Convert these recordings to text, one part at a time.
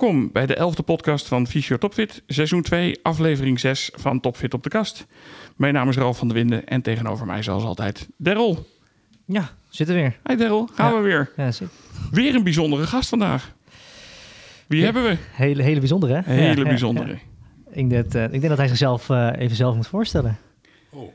Welkom bij de elfde podcast van Fysio Topfit, seizoen 2, aflevering 6 van Topfit op de kast. Mijn naam is Ralf van der Winden en tegenover mij zoals altijd Daryl. Ja, zitten weer. Hi Daryl, gaan Ja. we weer. Ja, zit. Weer een bijzondere gast vandaag. Wie Ja. hebben we? Hele, hele bijzondere, hè? Hele Ja, bijzondere. ja. Ik, denk, eh, ik denk dat hij zichzelf eh, even zelf moet voorstellen. Oh.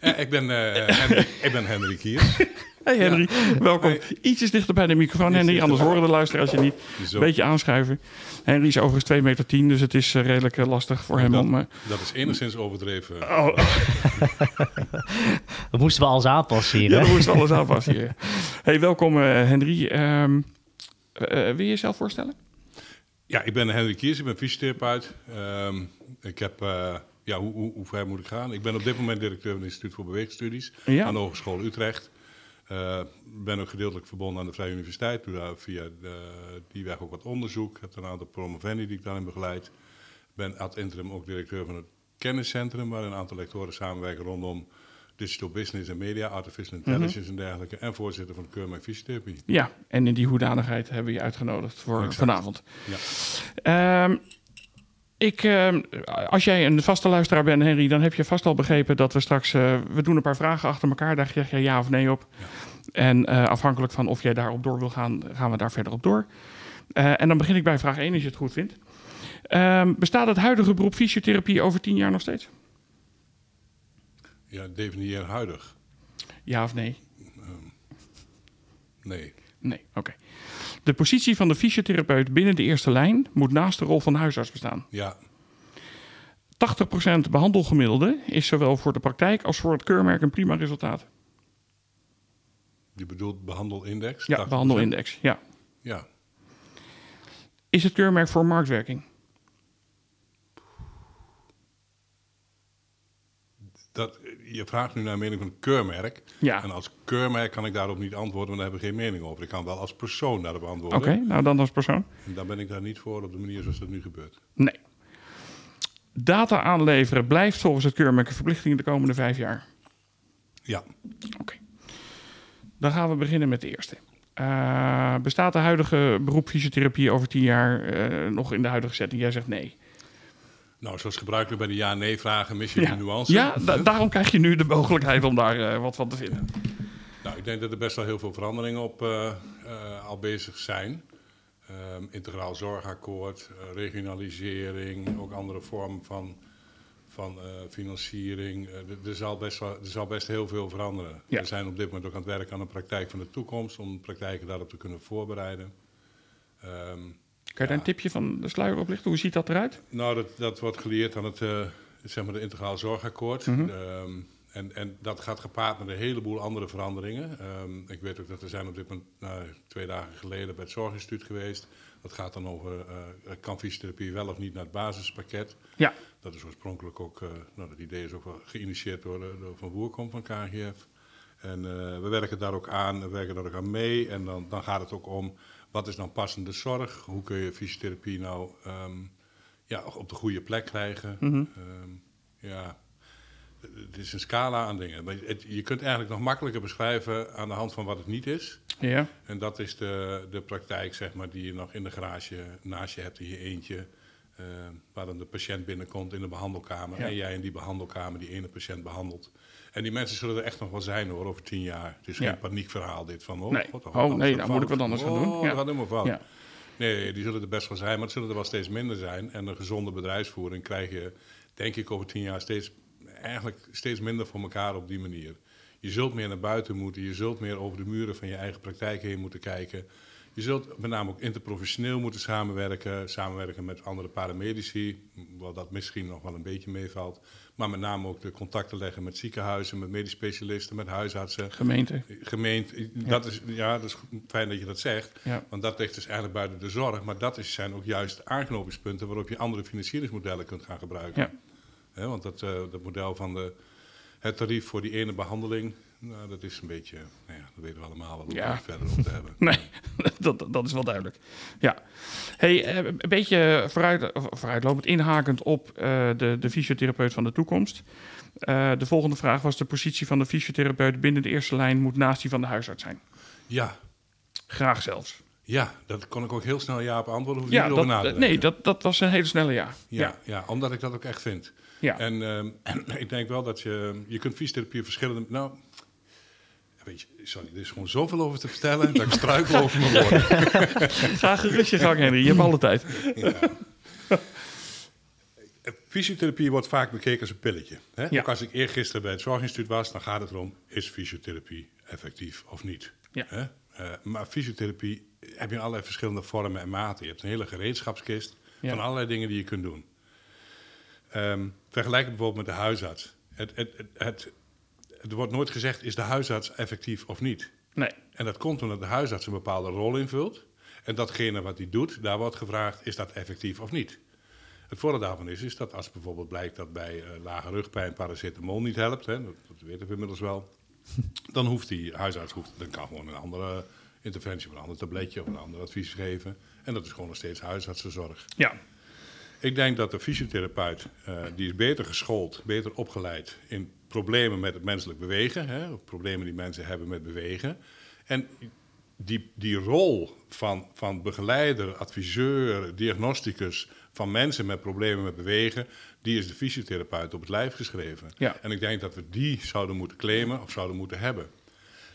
Eh, ik, ben, eh, ik ben Henry Kiers. Hey Henry, welkom. Hey. Ietsjes dichter bij de microfoon Iets Henry, anders horen de luisteraars je niet. Een beetje aanschuiven. Henry is overigens 2 meter 10, dus het is eh, redelijk eh, lastig voor hem dat, om... eh, dat is enigszins overdreven. oh, Dat moesten we alles aanpassen hier, ja, hè? we moesten alles aanpassen hier. Hey, welkom eh, Henry. Ehm, eh, wil je jezelf voorstellen? Ja, ik ben Henry Kiers, ik ben fysiotherapeut. Ehm, ik heb, eh, ja, hoe, hoe, hoe ver moet ik gaan? Ik ben op dit moment directeur van het Instituut voor Beweegstudies Ja. aan de Hogeschool Utrecht. Eh ben ook gedeeltelijk verbonden aan de Vrije Universiteit. Doe daar via de, die weg ook wat onderzoek. Ik heb een aantal promovendi die ik daarin begeleid. ben ad interim ook directeur van het kenniscentrum, waar een aantal lectoren samenwerken rondom digital business en media, artificial intelligence en dergelijke. En voorzitter van de Keurmerk Fysiotherapie. Ja, en in die hoedanigheid hebben we je uitgenodigd voor Exact. vanavond. Ja. Ehm, ik, ehm, als jij een vaste luisteraar bent, Henry, dan heb je vast al begrepen dat we straks... eh, we doen een paar vragen achter elkaar, daar zeg je ja of nee op. En eh, afhankelijk van of jij daarop door wil gaan, gaan we daar verder op door. Eh, en dan begin ik bij vraag 1, als je het goed vindt. Ehm, bestaat het huidige beroep fysiotherapie over 10 jaar nog steeds? Ja, definieer huidig. Ja of nee? Nee. Nee, oké. De positie van de fysiotherapeut binnen de eerste lijn moet naast de rol van huisarts bestaan. Ja, 80% behandelgemiddelde is zowel voor de praktijk als voor het keurmerk een prima resultaat. je bedoelt behandelindex? Ja, 80%? behandelindex. Ja. Ja. Is het keurmerk voor marktwerking? Dat, je vraagt nu naar mening van een keurmerk. Ja. En als keurmerk kan ik daarop niet antwoorden, want daar hebben we geen mening over. Ik kan wel als persoon daarop Oké, antwoorden. nou dan als persoon. En dan ben ik daar niet voor op de manier zoals dat nu gebeurt. Nee. Data aanleveren blijft volgens het keurmerk een verplichting de komende vijf jaar. Ja, Oké. Dan gaan we beginnen met de eerste. Eh, bestaat de huidige beroep fysiotherapie over tien jaar eh, nog in de huidige setting? Jij zegt nee. Nou zoals gebruikelijk bij de ja-nee-vragen mis je Ja, die nuance. ja da- daarom krijg je nu de mogelijkheid om daar eh, wat van te vinden. Nou, ik denk dat er best wel heel veel veranderingen op eh, eh, al bezig zijn. Ehm, integraal zorgakkoord, regionalisering, ook andere vormen van, van financiering. Er- zal best wel, er zal best heel veel veranderen. Ja. We zijn op dit moment ook aan het werken aan een praktijk van de toekomst, om praktijken daarop te kunnen voorbereiden. Ehm, Kan je daar een tipje van de sluier op lichten? Hoe ziet dat eruit? nou, dat, dat wordt geleerd aan het eh, zeg maar de integraal zorgakkoord. Mhm. Ehm, en, en dat gaat gepaard met een heleboel andere veranderingen. Ehm, ik weet ook dat we zijn op dit moment nou, twee dagen geleden bij het Zorginstituut geweest. Dat gaat dan over, eh kan fysiotherapie wel of niet naar het basispakket. Ja. Dat is oorspronkelijk ook, eh, nou dat idee is ook wel geïnitieerd door, door Van Woerkom van KGF. En we werken daar ook aan, we werken daar ook aan mee. En dan, dan gaat het ook om, wat is dan passende zorg? Hoe kun je fysiotherapie nou ehm, ja, op de goede plek krijgen? Mhm. Ehm, ja, het is een scala aan dingen. Maar het- je kunt eigenlijk nog makkelijker beschrijven aan de hand van wat het niet is. Ja. En dat is de, de praktijk, zeg maar, die je nog in de garage naast je hebt in je eentje. eh, waar dan de patiënt binnenkomt in de behandelkamer. Ja. En jij in die behandelkamer die ene patiënt behandelt. En die mensen zullen er echt nog wel zijn hoor, over tien jaar. Het is Ja. geen paniekverhaal dit van, oh, Nee. god, Oh, nee, dan fout? moet ik wat anders gaan doen. Oh, Ja. dat gaat helemaal fout. Ja. Nee, die zullen er best wel zijn, maar het zullen er wel steeds minder zijn. En een gezonde bedrijfsvoering krijg je, denk ik, over tien jaar steeds, eigenlijk steeds minder voor elkaar op die manier. Je zult meer naar buiten moeten, je zult meer over de muren van je eigen praktijk heen moeten kijken. Je zult met name ook interprofessioneel moeten samenwerken, samenwerken met andere paramedici, wat dat misschien nog wel een beetje meevalt. Maar met name ook de contacten leggen met ziekenhuizen, met medisch specialisten, met huisartsen. Gemeente. Gemeente, dat is, ja, dat is fijn dat je dat zegt. Ja. Want dat ligt dus eigenlijk buiten de zorg. Maar dat is, zijn ook juist aanknopingspunten waarop je andere financieringsmodellen kunt gaan gebruiken. Ja. Want dat, eh, dat model van de, het tarief voor die ene behandeling, nou, dat is een beetje, nou ja, dat weten we allemaal wat we Ja. er verder op te hebben. Nee, dat, dat is wel duidelijk. Ja. Hey, eh, een beetje vooruit, vooruitlopend, inhakend op eh, de, de fysiotherapeut van de toekomst. Eh, de volgende vraag was: de positie van de fysiotherapeut binnen de eerste lijn moet naast die van de huisarts zijn. Ja, Graag zelfs. Ja, dat kon ik ook heel snel ja op antwoorden. Hoef Ja, niet over na te dat, denken. nee, dat, dat was een hele snelle ja. Ja, ja. omdat ik dat ook echt vind. ja. En ehm, ik denk wel dat je... Je kunt fysiotherapie verschillende... Nou, weet je, sorry, er is gewoon zoveel over te vertellen... dat ik struikel over mijn woorden. Ga gerust je gang, Henry. Je hebt alle tijd. Fysiotherapie wordt vaak bekeken als een pilletje. Hè? Ja. Ook als ik eergisteren bij het Zorginstituut was... dan gaat het erom, is fysiotherapie effectief of niet? Ja. Hè? Eh, maar fysiotherapie heb je in allerlei verschillende vormen en maten. Je hebt een hele gereedschapskist Ja. van allerlei dingen die je kunt doen. Ehm, vergelijk het bijvoorbeeld met de huisarts. Het, het, het, er wordt nooit gezegd, is de huisarts effectief of niet? Nee. En dat komt omdat de huisarts een bepaalde rol invult. En datgene wat hij doet, daar wordt gevraagd, is dat effectief of niet? Het voordeel daarvan is, is dat als bijvoorbeeld blijkt dat bij eh, lage rugpijn paracetamol niet helpt, hè, dat, dat weten we inmiddels wel, dan hoeft die huisarts hoeft, dan kan gewoon een andere interventie een ander tabletje of een ander advies geven. En dat is gewoon nog steeds huisartsenzorg. Ja. Ik denk dat de fysiotherapeut, eh, die is beter geschoold, beter opgeleid in problemen met het menselijk bewegen. Hè, problemen die mensen hebben met bewegen. En die, die rol van, van begeleider, adviseur, diagnosticus van mensen met problemen met bewegen, die is de fysiotherapeut op het lijf geschreven. Ja. En ik denk dat we die zouden moeten claimen of zouden moeten hebben.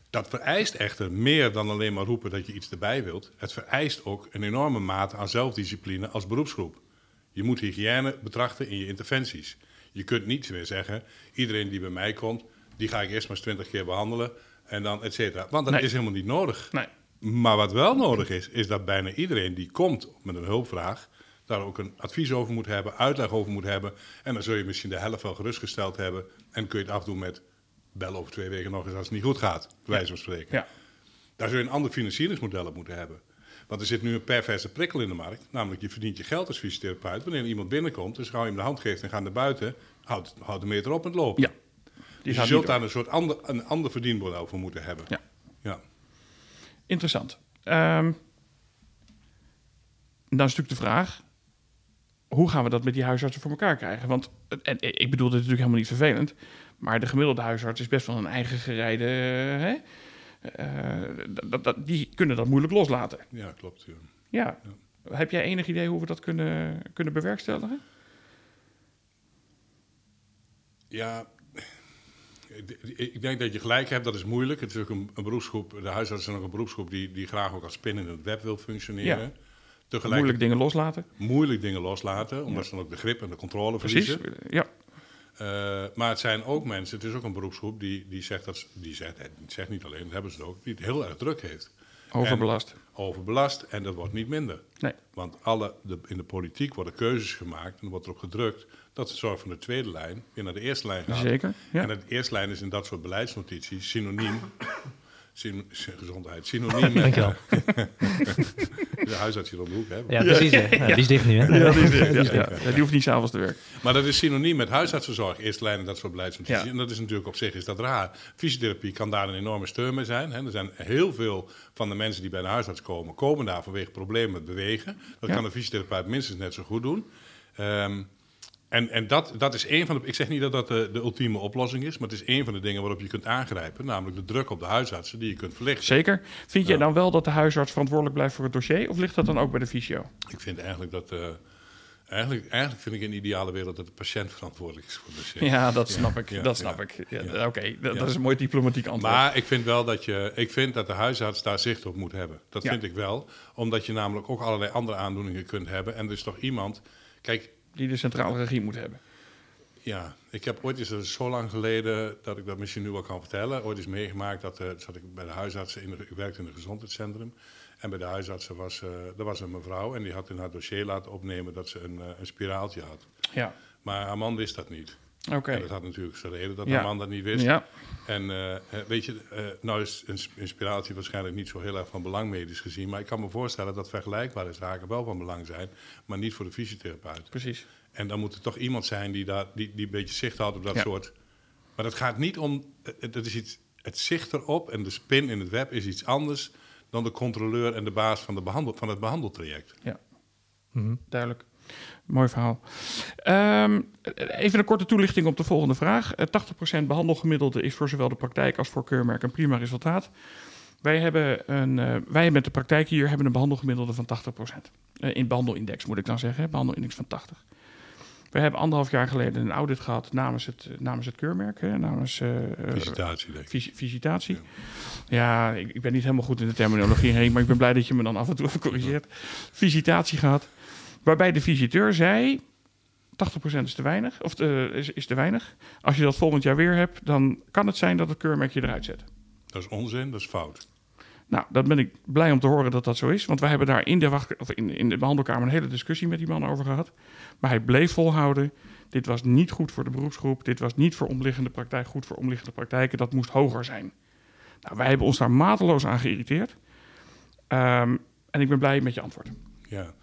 Dat vereist echter meer dan alleen maar roepen dat je iets erbij wilt. Het vereist ook een enorme mate aan zelfdiscipline als beroepsgroep. Je moet hygiëne betrachten in je interventies. Je kunt niet meer zeggen, iedereen die bij mij komt, die ga ik eerst maar eens twintig keer behandelen en dan et cetera. Want dat Nee. is helemaal niet nodig. Nee. Maar wat wel nodig is, is dat bijna iedereen die komt met een hulpvraag, daar ook een advies over moet hebben, uitleg over moet hebben. En dan zul je misschien de helft wel gerustgesteld hebben. En kun je het afdoen met bel over twee weken nog eens als het niet goed gaat, bij wijze van spreken. Ja. Daar zul je een ander financieringsmodel op moeten hebben. Want er zit nu een perverse prikkel in de markt. Namelijk, je verdient je geld als fysiotherapeut. Wanneer iemand binnenkomt, dus gauw je hem de hand geeft en gaat naar buiten, houdt houd de meter op met lopen. Ja. dus Die je gaat zult daar een soort ander, een ander verdienmodel voor moeten hebben. Ja. ja. Interessant. Ehm dan is natuurlijk de vraag: hoe gaan we dat met die huisartsen voor elkaar krijgen? Want, en, ik bedoel, dit natuurlijk helemaal niet vervelend, maar de gemiddelde huisarts is best wel een eigen gerijde. eh, Hè? Eh, dat, dat, die kunnen dat moeilijk loslaten. ja, klopt. Ja. Ja. Heb jij enig idee hoe we dat kunnen, kunnen bewerkstelligen? Ja, ik- denk dat je gelijk hebt, dat is moeilijk. Het is ook een, een beroepsgroep, de huisartsen zijn ook een beroepsgroep die, die graag ook als spin in het web wil functioneren. Ja. Tegelijk Moeilijk dingen loslaten. moeilijk dingen loslaten, omdat ze dan ook de grip en de controle Precies. verliezen. Ja. Eh, maar het zijn ook mensen, het is ook een beroepsgroep die, die zegt dat die zegt, niet alleen, dat hebben ze het ook, die het heel erg druk heeft. Overbelast. Overbelast en dat wordt niet minder. Nee. Want alle, de, in de politiek worden keuzes gemaakt en er wordt erop gedrukt dat de zorg van de tweede lijn weer naar de eerste lijn gaat. Zeker. Ja. En de eerste lijn is in dat soort beleidsnotities synoniem. Syn- gezondheid, synoniem met Dankjewel. de huisarts hier om de hoek. Hè? Ja, precies. hè. Ja, die is dicht nu, hè? Ja, die, is ja, ja. Ja, die hoeft niet s'avonds te werken. Maar dat is synoniem met huisartsenzorg, eerste lijn en dat soort beleidsnotities. Ja. En dat is natuurlijk op zich is dat raar. Fysiotherapie kan daar een enorme steun mee zijn. Hè. Er zijn heel veel van de mensen die bij de huisarts komen, komen daar vanwege problemen met bewegen. Dat Ja. kan een fysiotherapeut minstens net zo goed doen. Ehm, en en dat, dat is een van de. Ik zeg niet dat dat de, de ultieme oplossing is, maar het is een van de dingen waarop je kunt aangrijpen. Namelijk de druk op de huisartsen die je kunt verlichten. Zeker. Vind jij Ja. dan wel dat de huisarts verantwoordelijk blijft voor het dossier? Of ligt dat dan ook bij de fysio? Ik vind eigenlijk dat. eh, eigenlijk, eigenlijk vind ik in de ideale wereld dat de patiënt verantwoordelijk is voor het dossier. Ja, dat snap ik. ja, dat snap ik. Ja, ja. Oké, dat, is een mooi diplomatiek antwoord. Maar ik vind wel dat je, ik vind dat de huisarts daar zicht op moet hebben. Dat vind ik wel, omdat je namelijk ook allerlei andere aandoeningen kunt hebben. En er is toch iemand, kijk, Die de centrale regie moet hebben. ja, ik heb ooit eens, dat is zo lang geleden dat ik dat misschien nu wel kan vertellen, ooit eens meegemaakt dat eh, zat ik bij de huisartsen, in de, ik werkte in een gezondheidscentrum. En bij de huisartsen was, eh er was een mevrouw en die had in haar dossier laten opnemen dat ze een, eh, een spiraaltje had. Ja, Maar haar man wist dat niet. Oké. En dat had natuurlijk zijn reden dat Ja. haar man dat niet wist. Ja, En eh, weet je, eh, nou is inspiratie waarschijnlijk niet zo heel erg van belang medisch gezien. Maar ik kan me voorstellen dat vergelijkbare zaken wel van belang zijn, maar niet voor de fysiotherapeut. precies. En dan moet er toch iemand zijn die, daar, die, die een beetje zicht houdt op dat Ja. soort. Maar dat gaat niet om. Het, het is iets, het zicht erop en de spin in het web is iets anders dan de controleur en de baas van, de behandel, van het behandeltraject. Ja, Mhm. duidelijk. Mooi verhaal. Ehm, even een korte toelichting op de volgende vraag. Eh, 80% behandelgemiddelde is voor zowel de praktijk als voor keurmerk een prima resultaat. Wij hebben, een, eh, wij met de praktijk hier hebben een behandelgemiddelde van 80%. Eh, in behandelindex moet ik dan zeggen, hè, behandelindex van 80. We hebben anderhalf jaar geleden een audit gehad namens het, namens het keurmerk, hè, namens eh, eh, Visitatie, denk ik. visi- visitatie. Ja, ik, ik ben niet helemaal goed in de terminologie heen, maar ik ben blij dat je me dan af en toe even corrigeert. Visitatie gehad, waarbij de visiteur zei: 80% is te weinig, of eh, is, is te weinig. Als je dat volgend jaar weer hebt, dan kan het zijn dat het keurmerk je eruit zet. Dat is onzin, dat is fout. Nou, dan ben ik blij om te horen dat dat zo is. Want wij hebben daar in de, wacht, of in, in de behandelkamer een hele discussie met die man over gehad. Maar hij bleef volhouden. Dit was niet goed voor de beroepsgroep. Dit was niet voor omliggende praktijk goed voor omliggende praktijken. Dat moest hoger zijn. Nou, wij hebben ons daar mateloos aan geïrriteerd. Ehm, en ik ben blij met je antwoord. Ja.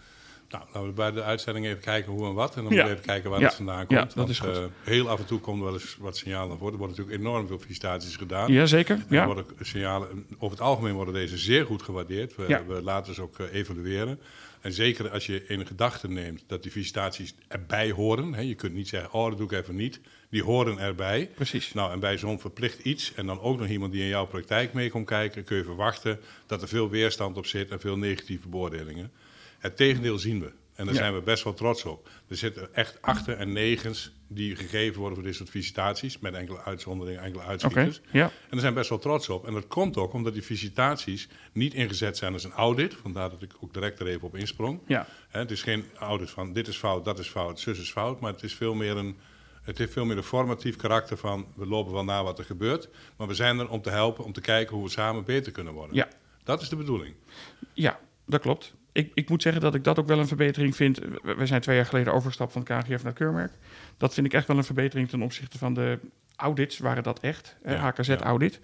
Nou, laten we bij de uitzending even kijken hoe en wat. En dan Ja. even kijken waar Ja. het vandaan Ja, komt. dat Want, is goed. eh, heel af en toe komt er wel eens wat signalen naar voren. Er worden natuurlijk enorm veel visitaties gedaan. Jazeker. En er Ja. worden signalen, over het algemeen worden deze zeer goed gewaardeerd. We, Ja. we laten ze ook eh, evalueren. En zeker als je in gedachte neemt dat die visitaties erbij horen. Hè, je kunt niet zeggen, oh dat doe ik even niet. Die horen erbij. Precies. Nou, en bij zo'n verplicht iets en dan ook nog iemand die in jouw praktijk mee komt kijken, kun je verwachten dat er veel weerstand op zit en veel negatieve beoordelingen. Het tegendeel zien we. En daar Ja. zijn we best wel trots op. Er zitten echt achten en negens die gegeven worden voor dit soort visitaties, met enkele uitzonderingen, enkele uitschieters. Ja. En daar zijn we best wel trots op. En dat komt ook omdat die visitaties niet ingezet zijn als een audit. Vandaar dat ik ook direct er even op insprong. Ja. Het is geen audit van dit is fout, dat is fout, zus is fout. Maar het, is veel meer een, het heeft veel meer een formatief karakter van... we lopen wel na wat er gebeurt. Maar we zijn er om te helpen, om te kijken hoe we samen beter kunnen worden. Ja. Dat is de bedoeling. Ja, dat klopt. Ik, ik moet zeggen dat ik dat ook wel een verbetering vind. We we zijn twee jaar geleden overgestapt van het KGF naar keurmerk. Dat vind ik echt wel een verbetering ten opzichte van de audits, waren dat echt, Ja, HKZ-audit,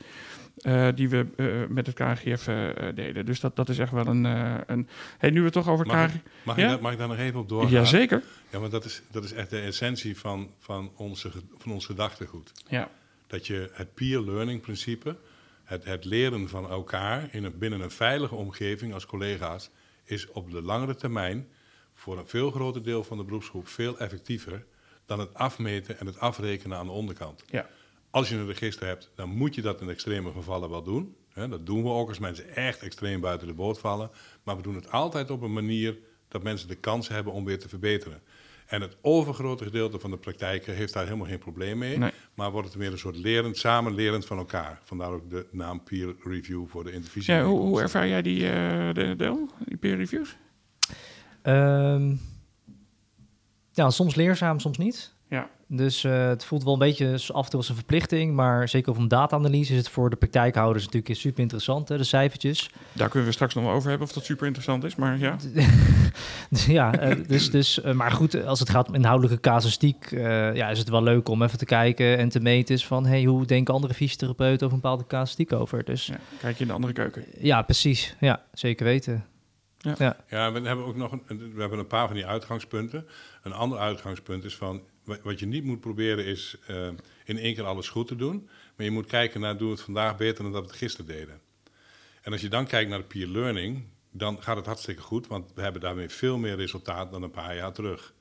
eh, die we eh, met het KGF eh, deden. Dus dat, dat is echt wel een... een hey, nu we toch over Mag, KGF... ik, mag, Ja? ik, daar- mag ik daar nog even op doorgaan? Jazeker. Ja, maar dat is, dat is echt de essentie van, van, onze, van ons gedachtegoed. Ja. dat je het peer learning principe, het, het leren van elkaar in een, binnen een veilige omgeving als collega's, is op de langere termijn voor een veel groter deel van de beroepsgroep veel effectiever dan het afmeten en het afrekenen aan de onderkant. Ja. Als je een register hebt, dan moet je dat in extreme gevallen wel doen. Dat doen we ook als mensen echt extreem buiten de boot vallen. Maar we doen het altijd op een manier dat mensen de kans hebben om weer te verbeteren. En het overgrote gedeelte van de praktijken heeft daar helemaal geen probleem mee. Nee. Maar wordt het meer een soort lerend, samen lerend van elkaar. Vandaar ook de naam peer review voor de intervisie. Ja, hoe, hoe ervaar jij die, eh de, Del, die peer reviews? Ehm, ja, soms leerzaam, soms niet. Ja. Dus eh, het voelt wel een beetje af en toe als een verplichting, maar zeker van data-analyse is het voor de praktijkhouders natuurlijk super interessant, hè, de cijfertjes. Daar kunnen we straks nog wel over hebben of dat super interessant is. Maar ja, ja, eh, dus, dus, eh, maar goed, als het gaat om inhoudelijke casuïstiek, eh, ja, is het wel leuk om even te kijken en te meten is van, hey, hoe denken andere fysiotherapeuten over een bepaalde casuïstiek over? Dus ja, kijk je in de andere keuken. ja, precies. Ja, zeker weten. Ja, we hebben ook nog een, we hebben een paar van die uitgangspunten. Een ander uitgangspunt is van, wa- wat je niet moet proberen is eh, in één keer alles goed te doen. Maar je moet kijken naar, doen we het vandaag beter dan dat we het gisteren deden. En als je dan kijkt naar de peer learning, dan gaat het hartstikke goed. Want we hebben daarmee veel meer resultaat dan een paar jaar terug.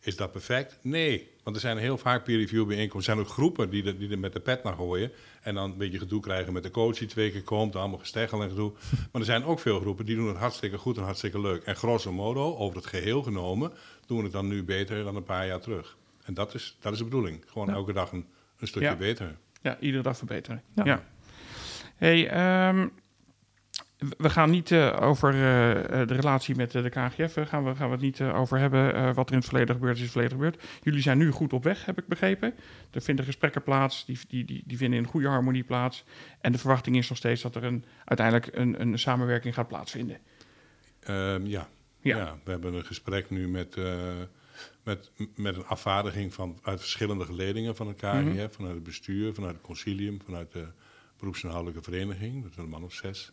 Is dat perfect? Nee. Want er zijn heel vaak peer review bijeenkomsten. Er zijn ook groepen die, er- die er met de pet naar gooien. En dan een beetje gedoe krijgen met de coach die twee keer komt. Allemaal gesteggel en gedoe. Maar er zijn ook veel groepen die doen het hartstikke goed en hartstikke leuk. En grosso modo, over het geheel genomen, doen we het dan nu beter dan een paar jaar terug. En dat is, dat is de bedoeling. Gewoon Ja. elke dag een, een stukje Ja. beter. Ja, iedere dag verbeteren. Ja. Ja. Hey, ehm, we gaan niet eh, over eh, eh, de relatie met de KGF, gaan we, gaan we het niet over hebben. Wat er in het verleden gebeurd is, in het verleden gebeurd. Jullie zijn nu goed op weg, heb ik begrepen. Er vinden gesprekken plaats, die, die, die, die vinden in goede harmonie plaats. En de verwachting is nog steeds dat er een, uiteindelijk een, een samenwerking gaat plaatsvinden. Ehm, ja. Ja. Ja. we hebben een gesprek nu met, met, met een afvaardiging van, uit verschillende geledingen van het KGF. Mhm. Vanuit het bestuur, vanuit het concilium, vanuit de beroepsinhoudelijke vereniging. Dat zijn een man of zes.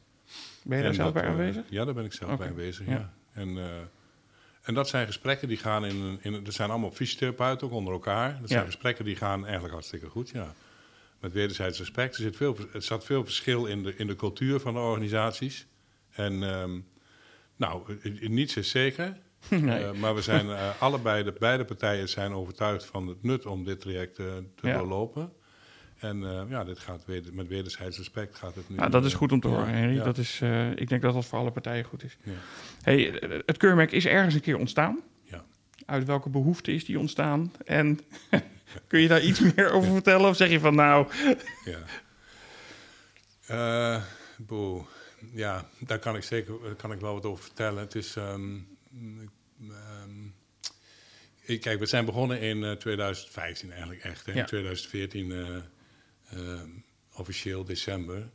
Ben je daar zelf dat, bij eh, aanwezig? ja, daar ben ik zelf bij aanwezig, ja. ja. En, eh, en dat zijn gesprekken die gaan in... in er zijn allemaal fysiotherapeuten ook onder elkaar. Dat zijn Ja. gesprekken die gaan eigenlijk hartstikke goed, ja. Met wederzijds respect. Er zit veel, er zat veel verschil in de, in de cultuur van de organisaties. En ehm, nou, niets is zeker. Nee. Eh, maar we zijn allebei, de, beide partijen zijn overtuigd van het nut om dit traject te Ja. doorlopen. En eh, ja, dit gaat met wederzijds respect gaat het nu. Nou, dat is eh, goed om te horen, Henry. ja. Dat is, eh, ik denk dat dat voor alle partijen goed is. Ja. Hey, het keurmerk is ergens een keer ontstaan. Ja. Uit welke behoefte is die ontstaan? En kun je daar iets meer over vertellen? Of zeg je van nou, Ja. Boe. Ja, daar kan ik zeker kan ik wel wat over vertellen. Het is. ehm, ehm, kijk, we zijn begonnen in eh, 2015 eigenlijk echt. Hè? In 2014 eh, ehm, officieel december.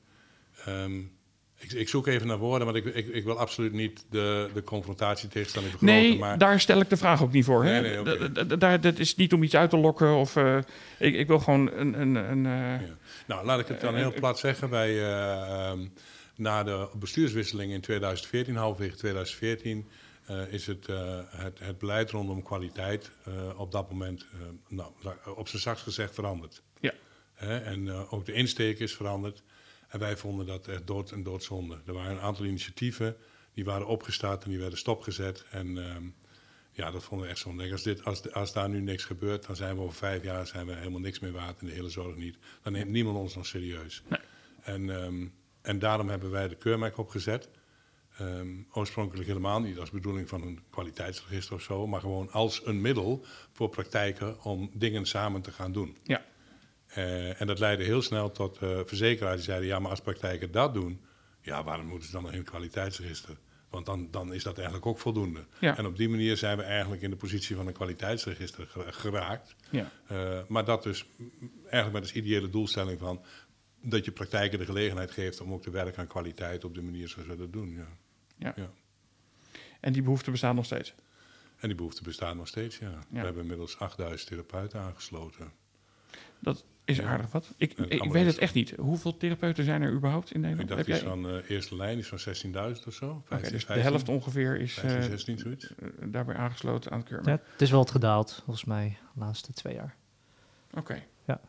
Ehm, ik, ik zoek even naar woorden, want ik, ik, ik wil absoluut niet de, de confrontatie tegenstelling vergroten. nee, maar daar stel ik de vraag ook niet voor. Hè? Nee, nee, daar, dat is niet om iets uit te lokken. Of, eh, ik, ik wil gewoon een... een, een eh, Ja. Nou, laat ik het dan heel plat zeggen. Wij, eh, ehm, na de bestuurswisseling in 2014, halverwege 2014, eh, is het, eh, het, het beleid rondom kwaliteit eh, op dat moment, eh, nou, op zijn zachtst gezegd, veranderd. Hè, en eh, ook de insteek is veranderd. En wij vonden dat echt dood en doodzonde. Er waren een aantal initiatieven die waren opgestart en die werden stopgezet. En ehm, ja, dat vonden we echt zonde. Als, dit, als, als daar nu niks gebeurt, dan zijn we over vijf jaar zijn we helemaal niks meer waard in de hele zorg niet. Dan neemt niemand ons nog serieus. Nee. En, ehm, en daarom hebben wij de keurmerk opgezet. Ehm, oorspronkelijk helemaal niet als bedoeling van een kwaliteitsregister of zo, maar gewoon als een middel voor praktijken om dingen samen te gaan doen. ja. Eh, en dat leidde heel snel tot eh verzekeraars die zeiden: ja, maar als praktijken dat doen, ja, waarom moeten ze dan nog in het kwaliteitsregister? Want dan, dan is dat eigenlijk ook voldoende. Ja. En op die manier zijn we eigenlijk in de positie van een kwaliteitsregister gera- geraakt. Ja. Eh, maar dat dus eigenlijk met als ideële doelstelling van dat je praktijken de gelegenheid geeft om ook te werken aan kwaliteit op de manier zoals we dat doen. Ja. Ja. Ja. En die behoefte bestaat nog steeds. En die behoefte bestaat nog steeds, ja. We hebben inmiddels 8000 therapeuten aangesloten. Dat is Ja. aardig wat. Ik, En ik, weet het echt niet. Hoeveel therapeuten zijn er überhaupt in Nederland? Ik dacht Heb iets jij- van eh eerste lijn is van 16.000 of zo. Oké, 15, dus de 15, helft ongeveer is 15, eh, 16, zoiets. eh, daarbij aangesloten aan het keurmerk. Ja, het is wel wat gedaald, volgens mij, de laatste twee jaar. Oké. Ja.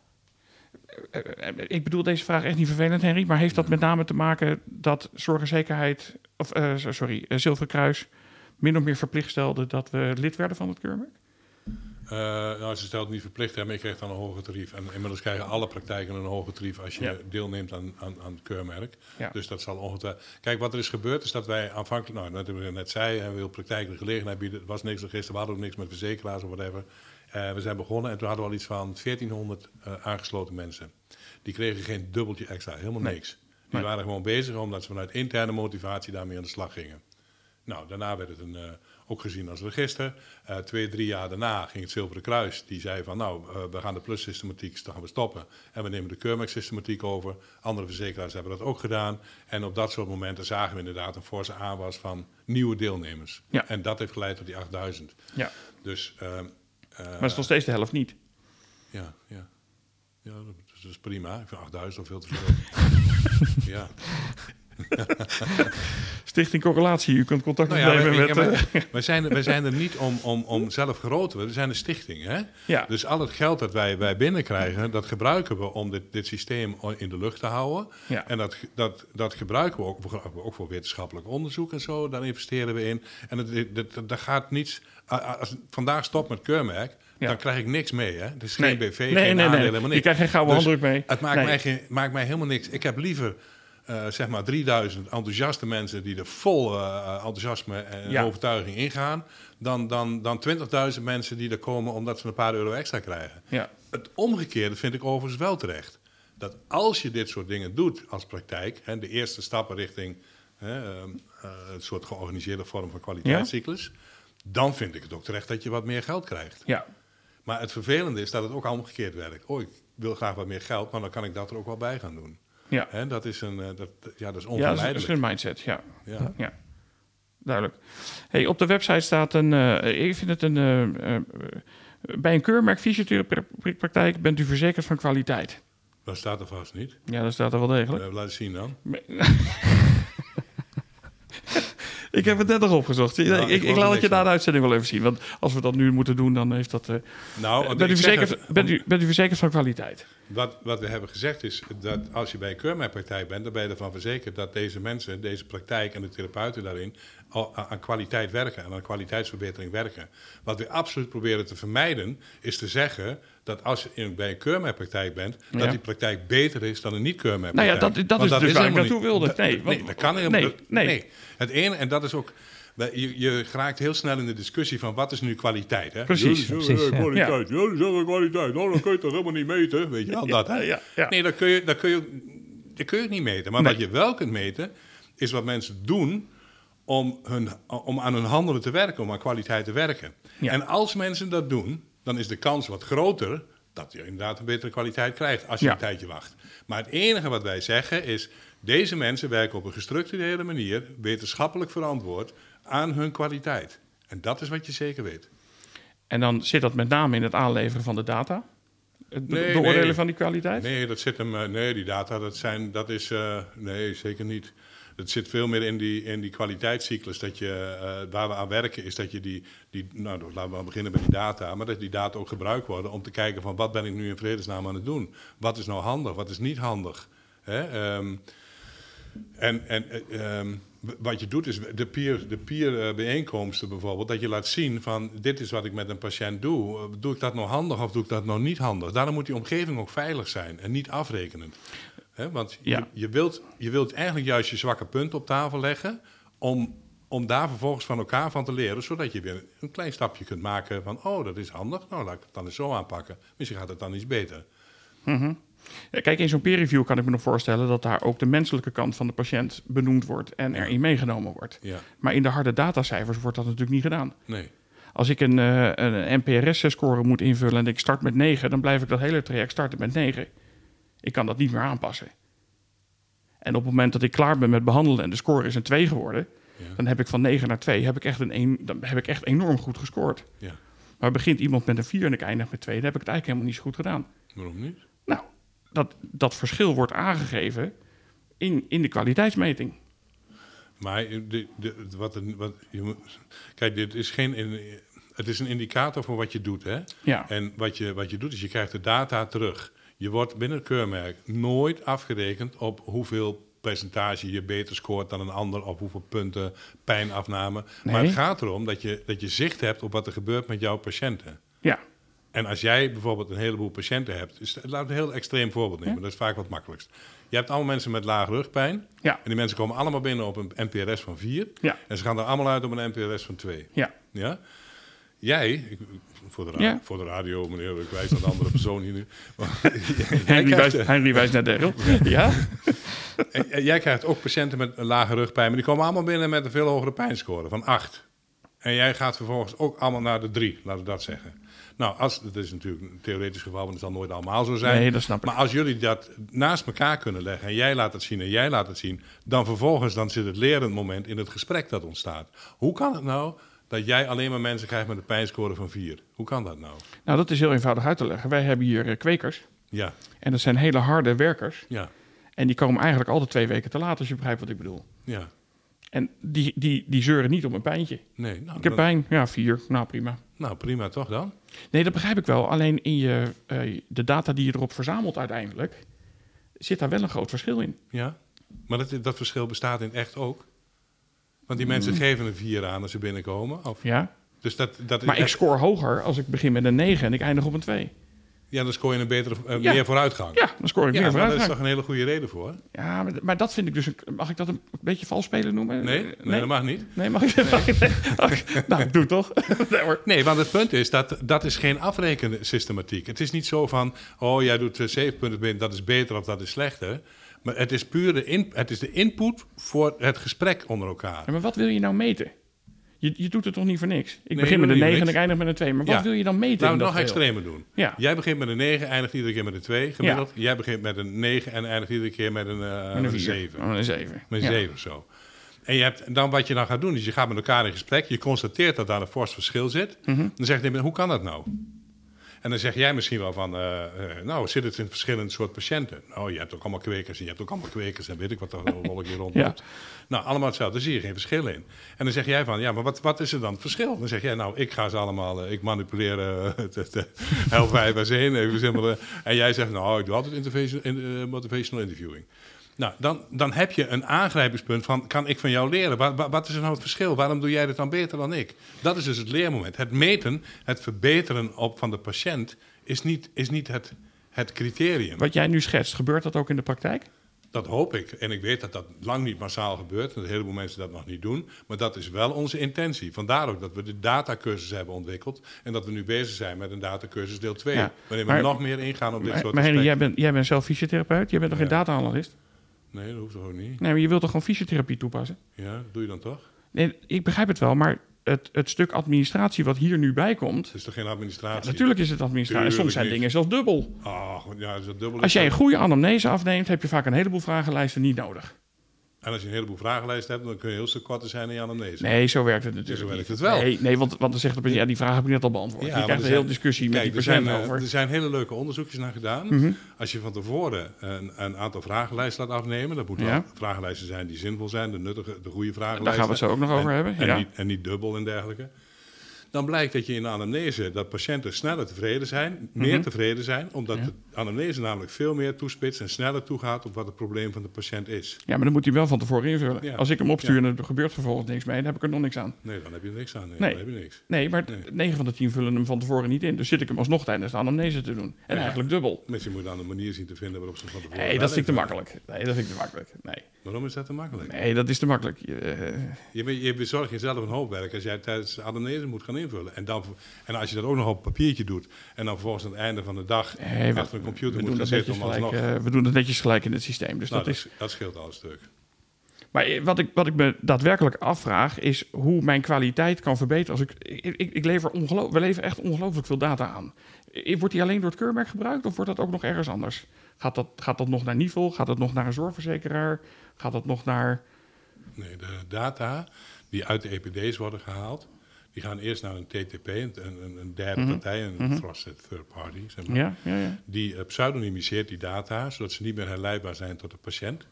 Eh, eh, Ik bedoel deze vraag echt niet vervelend, Henry, maar heeft dat met name te maken dat zorg en zekerheid, of eh, so- sorry, eh, Zilveren Kruis min of meer verplicht stelde dat we lid werden van het keurmerk? Eh, nou, ze stelt het niet verplicht, hè, maar je krijgt dan een hoger tarief. En inmiddels krijgen alle praktijken een hoger tarief als je Ja. deelneemt aan, aan, aan het keurmerk. Ja. Dus dat zal ongetwijfeld... Kijk, wat er is gebeurd is dat wij aanvankelijk... Nou, net, ik net zei, we willen praktijken de gelegenheid bieden. Er was niks register, we hadden ook niks met verzekeraars of whatever. Eh, we zijn begonnen en toen hadden we al iets van 1400 eh, aangesloten mensen. Die kregen geen dubbeltje extra, helemaal Nee. niks. Die Nee. waren gewoon bezig omdat ze vanuit interne motivatie daarmee aan de slag gingen. Nou, daarna werd het een, eh, ook gezien als register. Eh, twee, drie jaar daarna ging het Zilveren Kruis. Die zei van nou, eh, we gaan de plussystematiek dan gaan we stoppen. En we nemen de keurmerksystematiek over. Andere verzekeraars hebben dat ook gedaan. En op dat soort momenten zagen we inderdaad een forse aanwas van nieuwe deelnemers. Ja. En dat heeft geleid tot die 8000. Ja, Dus, ehm, eh, maar het is nog steeds de helft niet. ja, ja. Ja, dat is, dat is prima. Ik vind 8000 al veel te veel. ja. Stichting Correlatie, u kunt contact Nou ja, opnemen wij, met... ja, eh, maar- wij, zijn, er- wij zijn er niet om, om, om zelf groot te worden. We zijn een stichting. Hè? ja, Dus al het geld dat wij, wij binnenkrijgen, dat gebruiken we om dit, dit systeem in de lucht te houden. ja. En dat, dat, dat gebruiken we ook, ook voor wetenschappelijk onderzoek en zo. Daar investeren we in. En dat, dat, dat gaat niets. Als vandaag stopt met keurmerk, Ja. dan krijg ik niks mee. Hè? Het is Nee. geen BV, nee, geen nee, aandelen, nee. helemaal Je krijgt geen gouden Dus handdruk mee. Het maakt, Nee. mij geen, maakt mij helemaal niks. Ik heb liever eh, zeg maar 3000 enthousiaste mensen die er vol eh, enthousiasme en Ja. overtuiging ingaan. Dan, dan, dan 20.000 mensen die er komen omdat ze een paar euro extra krijgen. Ja, Het omgekeerde vind ik overigens wel terecht. Dat als je dit soort dingen doet als praktijk, hè, de eerste stappen richting hè, ehm, eh, een soort georganiseerde vorm van kwaliteitscyclus, dan vind ik het ook terecht dat je wat meer geld krijgt. ja, Maar het vervelende is dat het ook omgekeerd werkt. Oh, ik wil graag wat meer geld, maar dan kan ik dat er ook wel bij gaan doen. Ja. Hè, dat is een, eh, dat, ja, dat is Ja, dat is- onvermijdelijk. een mindset, ja. Ja. Ja, duidelijk. Hey, op de website staat een, eh, ik vind het een, eh, bij een keurmerk fysiotherapiepraktijk bent u verzekerd van kwaliteit. Dat staat er vast niet. Ja, dat staat er wel degelijk. Laat zien dan. Ik heb het net nog opgezocht. Nou, ik, ik laat het je na de uitzending wel even zien. Want als we dat nu moeten doen, dan heeft dat... eh, Nou, bent, u verzekerd, het, bent, u, bent u verzekerd van kwaliteit? Wat, wat we hebben gezegd is dat als je bij een keurmerkpraktijk bent, dan ben je ervan verzekerd dat deze mensen, deze praktijk en de therapeuten daarin aan kwaliteit werken en aan kwaliteitsverbetering werken. Wat we absoluut proberen te vermijden, is te zeggen dat als je in, bij een keurmerkpraktijk bent, Ja. dat die praktijk beter is dan een Nou niet-keurmerpraktijk. ja, dat, dat is dus waar ik naartoe niet- wilde. dat- Nee, dat kan helemaal nee, dat- nee. Het ene, en dat is ook... Je, je raakt heel snel in de discussie van wat is nu kwaliteit. Hè? Precies. Ja, Precies, ja. kwaliteit. Ja, zeggen kwaliteit. Nou, dan kun je toch helemaal niet meten. Weet je wel, dat. Hè? Nee, dat kun, je, dat, kun je, dat kun je niet meten. Maar Nee. wat je wel kunt meten, is wat mensen doen om, hun, om aan hun handelen te werken, om aan kwaliteit te werken. Ja. En als mensen dat doen, dan is de kans wat groter dat je inderdaad een betere kwaliteit krijgt als je Ja. een tijdje wacht. Maar het enige wat wij zeggen is, deze mensen werken op een gestructureerde manier, wetenschappelijk verantwoord, aan hun kwaliteit. En dat is wat je zeker weet. En dan zit dat met name in het aanleveren van de data. Het Nee, beoordelen nee. van die kwaliteit. Nee, dat zit hem. eh, Nee, die data, dat zijn, dat is. eh, nee, zeker niet. Het zit veel meer in die, in die kwaliteitscyclus. Dat je, eh, waar we aan werken, is dat je die, die. Nou, laten we beginnen met die data. Maar dat die data ook gebruikt worden om te kijken van wat ben ik nu in vredesnaam aan het doen? Wat is nou handig, wat is niet handig? Hè? ehm, en en eh, ehm, wat je doet is de peer, de peer eh, bijeenkomsten bijvoorbeeld, dat je laat zien van dit is wat ik met een patiënt doe. Doe ik dat nou handig of doe ik dat nou niet handig? Daarom moet die omgeving ook veilig zijn en niet afrekenend. Hè, want Ja. je, je, wilt, je wilt eigenlijk juist je zwakke punt op tafel leggen om, om daar vervolgens van elkaar van te leren, zodat je weer een klein stapje kunt maken van oh, dat is handig, nou laat ik het dan eens zo aanpakken. Misschien gaat het dan iets beter. Ja, Kijk, in zo'n peer review kan ik me nog voorstellen dat daar ook de menselijke kant van de patiënt benoemd wordt en erin meegenomen wordt. Ja, Maar in de harde datacijfers wordt dat natuurlijk niet gedaan. nee. Als ik een, eh, een NPRS-score moet invullen en ik start met 9, dan blijf ik dat hele traject starten met 9. Ik kan dat niet meer aanpassen. En op het moment dat ik klaar ben met behandelen en de score is een 2 geworden, Ja. dan heb ik van 9 naar 2 heb ik echt, een, een, dan heb ik echt enorm goed gescoord. Ja. Maar begint iemand met een 4 en ik eindig met 2, dan heb ik het eigenlijk helemaal niet zo goed gedaan. Waarom niet? Nou, dat, dat verschil wordt aangegeven in, in de kwaliteitsmeting. Maar de, de, wat, een, wat je moet, kijk, dit is geen, het is een indicator voor wat je doet. Hè? Ja, En wat je, wat je doet is je krijgt de data terug. Je wordt binnen het keurmerk nooit afgerekend op hoeveel percentage je beter scoort dan een ander of hoeveel punten pijnafname. Maar het gaat erom dat je, dat je zicht hebt op wat er gebeurt met jouw patiënten. ja, En als jij bijvoorbeeld een heleboel patiënten hebt, dus we een heel extreem voorbeeld nemen, Ja. dat is vaak wat makkelijkst. Je hebt allemaal mensen met lage rugpijn. ja, En die mensen komen allemaal binnen op een NPRS van 4. Ja. En ze gaan er allemaal uit op een NPRS van 2. ja. Ja? Jij, ik, voor, de ra- Ja. voor de radio, meneer, ik wijs naar de andere persoon hier nu. Maar Henry wijst, Henry wijst naar Daryl. Ja? en- en jij krijgt ook patiënten met een lage rugpijn, maar die komen allemaal binnen met een veel hogere pijnscore van 8. En jij gaat vervolgens ook allemaal naar de 3, laten we dat zeggen. Nou, als, dat is natuurlijk een theoretisch geval, want het zal nooit allemaal zo zijn. Nee, dat snap ik. Maar als jullie dat naast elkaar kunnen leggen en jij laat het zien en jij laat het zien, dan vervolgens dan zit het lerend moment in het gesprek dat ontstaat. Hoe kan het nou dat jij alleen maar mensen krijgt met een pijnscore van 4? Hoe kan dat nou? Nou, dat is heel eenvoudig uit te leggen. Wij hebben hier eh, kwekers. Ja, En dat zijn hele harde werkers. ja, En die komen eigenlijk altijd twee weken te laat, als je begrijpt wat ik bedoel. ja. En die, die, die zeuren niet om een pijntje. Nee, nou, Ik heb dan- pijn. Ja, vier. Nou, prima. nou prima toch dan? Nee, dat begrijp ik wel. Alleen in je, eh, de data die je erop verzamelt uiteindelijk... zit daar wel een groot verschil in. Ja, maar dat, dat verschil bestaat in echt ook. Want die mensen geven een 4 aan als ze binnenkomen. Of, Ja? dus dat, dat Maar ik score hoger als ik begin met een 9 en ik eindig op een 2. Ja, dan scoor je een betere, eh, Ja. meer vooruitgang. Ja, dan score ik Ja, meer maar daar is vooruitgang. toch een hele goede reden voor? Ja, maar, maar dat vind ik dus... Een, mag ik dat een beetje vals spelen noemen? Nee, Eh, nee, dat mag niet. Nee, mag ik? Nee. Oké, nou, ik doe het toch. nee, want het punt is dat dat is geen afrekensystematiek. Het is niet zo van, oh jij doet eh, zeven punten binnen, dat is beter of dat is slechter. Maar het is puur de, in, het is de input voor het gesprek onder elkaar. Ja, maar wat wil je nou meten? Je, je doet het toch niet voor niks? Ik Nee, begin je met een niet 9 en ik eindig met een 2. Maar wat Ja. wil je dan meten? Laten we het nog extremer doen. Ja. Jij begint met een 9, eindigt iedere keer met een 2 gemiddeld. Jij begint met een 9 en eindigt iedere keer met een, eh, Met een een 4. 7. Oh, een 7. Met Ja. 7 of zo. En je hebt, dan wat je dan gaat doen, is je gaat met elkaar in gesprek. Je constateert dat daar een fors verschil zit. Mhm. Dan zegt hij, hoe kan dat nou? En dan zeg jij misschien wel van, eh, eh, nou zit het in verschillende soort patiënten? Nou, je hebt ook allemaal kwekers en je hebt ook allemaal kwekers en weet ik wat er rol ik hier rondloopt. Nou, allemaal hetzelfde, daar zie je geen verschil in. En dan zeg jij van, ja, maar wat, wat is er dan het verschil? Dan zeg jij, nou, ik ga ze allemaal, eh, ik manipuleer eh, het, het, het Health 5 S1, even simpel. en jij zegt, nou, ik doe altijd motivational interviewing. Nou, dan, dan heb je een aangrijpingspunt van, kan ik van jou leren? Wat, wat, wat is er nou het verschil? Waarom doe jij dit dan beter dan ik? Dat is dus het leermoment. Het meten, het verbeteren op van de patiënt is niet, is niet het, het criterium. Wat jij nu schetst, gebeurt dat ook in de praktijk? Dat hoop ik. En ik weet dat dat lang niet massaal gebeurt. En dat een heleboel mensen dat nog niet doen. Maar dat is wel onze intentie. Vandaar ook dat we de datacursus hebben ontwikkeld. En dat we nu bezig zijn met een datacursus deel 2. Ja, waarin we maar- nog meer ingaan op dit Maar, soort maar Henry, jij bent, jij bent zelf fysiotherapeut. Jij bent toch geen Ja. data-analyst? Nee, dat hoeft toch ook niet? Nee, maar je wilt toch gewoon fysiotherapie toepassen? Ja, dat doe je dan toch? Nee, ik begrijp het wel, maar het, het stuk administratie wat hier nu bij komt... Het is toch geen administratie? Natuurlijk is het administratie. En soms zijn niet. dingen zelfs dubbel. Ah, ja, is dat dubbel Als jij een goede anamnese afneemt, heb je vaak een heleboel vragenlijsten niet nodig. En als je een heleboel vragenlijsten hebt, dan kun je heel stuk korter zijn in je anamnese. Nee, zo werkt het natuurlijk zo werkt het wel. Nee, nee want, want dan zegt de patiënt, ja, die vraag heb ik net al beantwoord. Ja, je krijgt een hele discussie met die er zijn, eh, over. Mhm. er zijn hele leuke onderzoekjes naar gedaan. Als je van tevoren een, een aantal vragenlijsten laat afnemen, dat moeten Ja. vragenlijsten zijn die zinvol zijn, de nuttige, de goede vragenlijsten. Daar gaan we het zo ook nog over En- hebben. En, Ja. niet, en niet dubbel en dergelijke. Dan blijkt dat je in de anamnese dat patiënten sneller tevreden zijn, meer Mhm. tevreden zijn, omdat de anamnese namelijk veel meer toespitst en sneller toegaat op wat het probleem van de patiënt is. Ja, maar dan moet hij wel van tevoren invullen. Ja. Als ik hem opstuur en er gebeurt vervolgens niks mee, dan heb ik er nog niks aan. Nee, dan heb je er niks aan. Nee, Nee. dan heb je niks. Nee, maar Nee. 9 van de 10 vullen hem van tevoren niet in. Dus zit ik hem alsnog tijdens de anamnese te doen. En Ja. eigenlijk dubbel. Mensen moeten aan een manier zien te vinden waarop ze van tevoren... Nee, dat vind ik te makkelijk. Nee, dat vind ik te makkelijk. Nee, Waarom is dat te makkelijk? nee dat is te makkelijk. Je, eh, Je, be- je bezorgt jezelf een hoop werk als jij tijdens de anamnese moet gaan invullen. En, dan, en als je dat ook nog op papiertje doet en dan vervolgens aan het einde van de dag achter computer we moet doen gaan zitten gelijk, alsnog... eh, we doen het netjes gelijk in het systeem. Dus nou, dat dat, is, dat scheelt al een stuk. maar eh, wat ik, wat ik me daadwerkelijk afvraag is hoe mijn kwaliteit kan verbeteren. Als ik, ik, ik, ik lever ongeloof, we leveren echt ongelooflijk veel data aan. Eh, Wordt die alleen door het keurmerk gebruikt of wordt dat ook nog ergens anders? Gaat dat, gaat dat nog naar Nivel? Gaat dat nog naar een zorgverzekeraar? Gaat dat nog naar... Nee, de data die uit de EPD's worden gehaald, die gaan eerst naar een TTP, een, een, een derde Mhm. partij, een Mhm. trusted third party, zeg maar. Ja, ja, ja. Die eh, pseudonymiseert die data, zodat ze niet meer herleidbaar zijn tot de patiënt.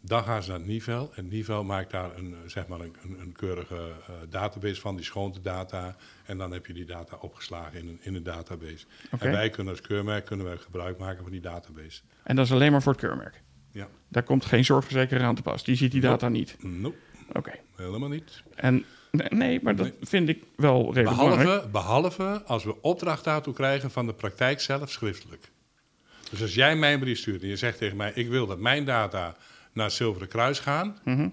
Dan gaan ze naar het NIVEL. En NIVEL maakt daar een, eh, zeg maar een, een, keurige eh, database van, die schoont de data. En dan heb je die data opgeslagen in een, in een database. En wij kunnen als keurmerk kunnen wij gebruik maken van die database. En dat is alleen maar voor het keurmerk. Ja. Daar komt geen zorgverzekeraar aan te pas. Die ziet die data niet. Nope, Oké. helemaal niet. En nee, nee, maar dat Nee. vind ik wel redelijk belangrijk. Behalve, behalve als we opdracht daartoe krijgen van de praktijk zelf schriftelijk. Dus als jij mij een brief stuurt en je zegt tegen mij: Ik wil dat mijn data naar het Zilveren Kruis gaan. Mhm.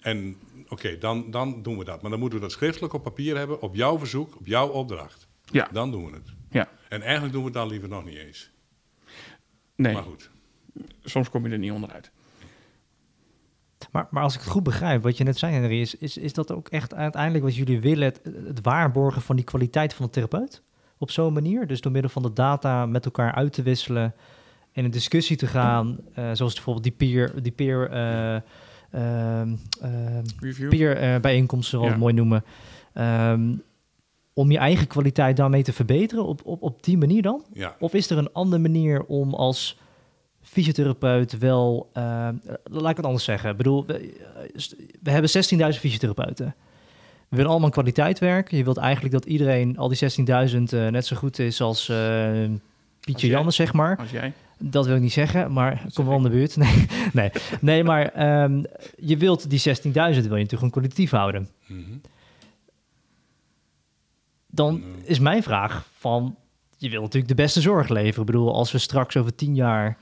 En oké, dan, dan doen we dat. Maar dan moeten we dat schriftelijk op papier hebben, op jouw verzoek, op jouw opdracht. Ja, Dan doen we het. ja. En eigenlijk doen we het dan liever nog niet eens. Nee, Maar goed. soms kom je er niet onderuit. Maar, maar als ik het goed begrijp, wat je net zei, Henry, is, is, is dat ook echt uiteindelijk wat jullie willen, het, het waarborgen van die kwaliteit van de therapeut? Op zo'n manier? Dus door middel van de data met elkaar uit te wisselen en in discussie te gaan, eh, zoals bijvoorbeeld die peer, die peer, ehm, Review? peer bijeenkomsten, we Ja. het mooi noemen. Ehm, om je eigen kwaliteit daarmee te verbeteren op, op, op die manier dan? Ja. Of is er een andere manier om als fysiotherapeut wel... eh, laat ik het anders zeggen. Ik bedoel, we, eh, we hebben 16.000 fysiotherapeuten. We willen allemaal kwaliteit werken. Je wilt eigenlijk dat iedereen, al die 16.000, eh, net zo goed is als eh Pietje. Janne, zeg maar. Als jij. Dat wil ik niet zeggen, maar kom wel in de buurt. Nee, nee, nee maar ehm, je wilt die 16.000 wil je natuurlijk gewoon kwalitatief houden. Mhm. Dan is mijn vraag van, je wilt natuurlijk de beste zorg leveren. Ik bedoel, als we straks over tien jaar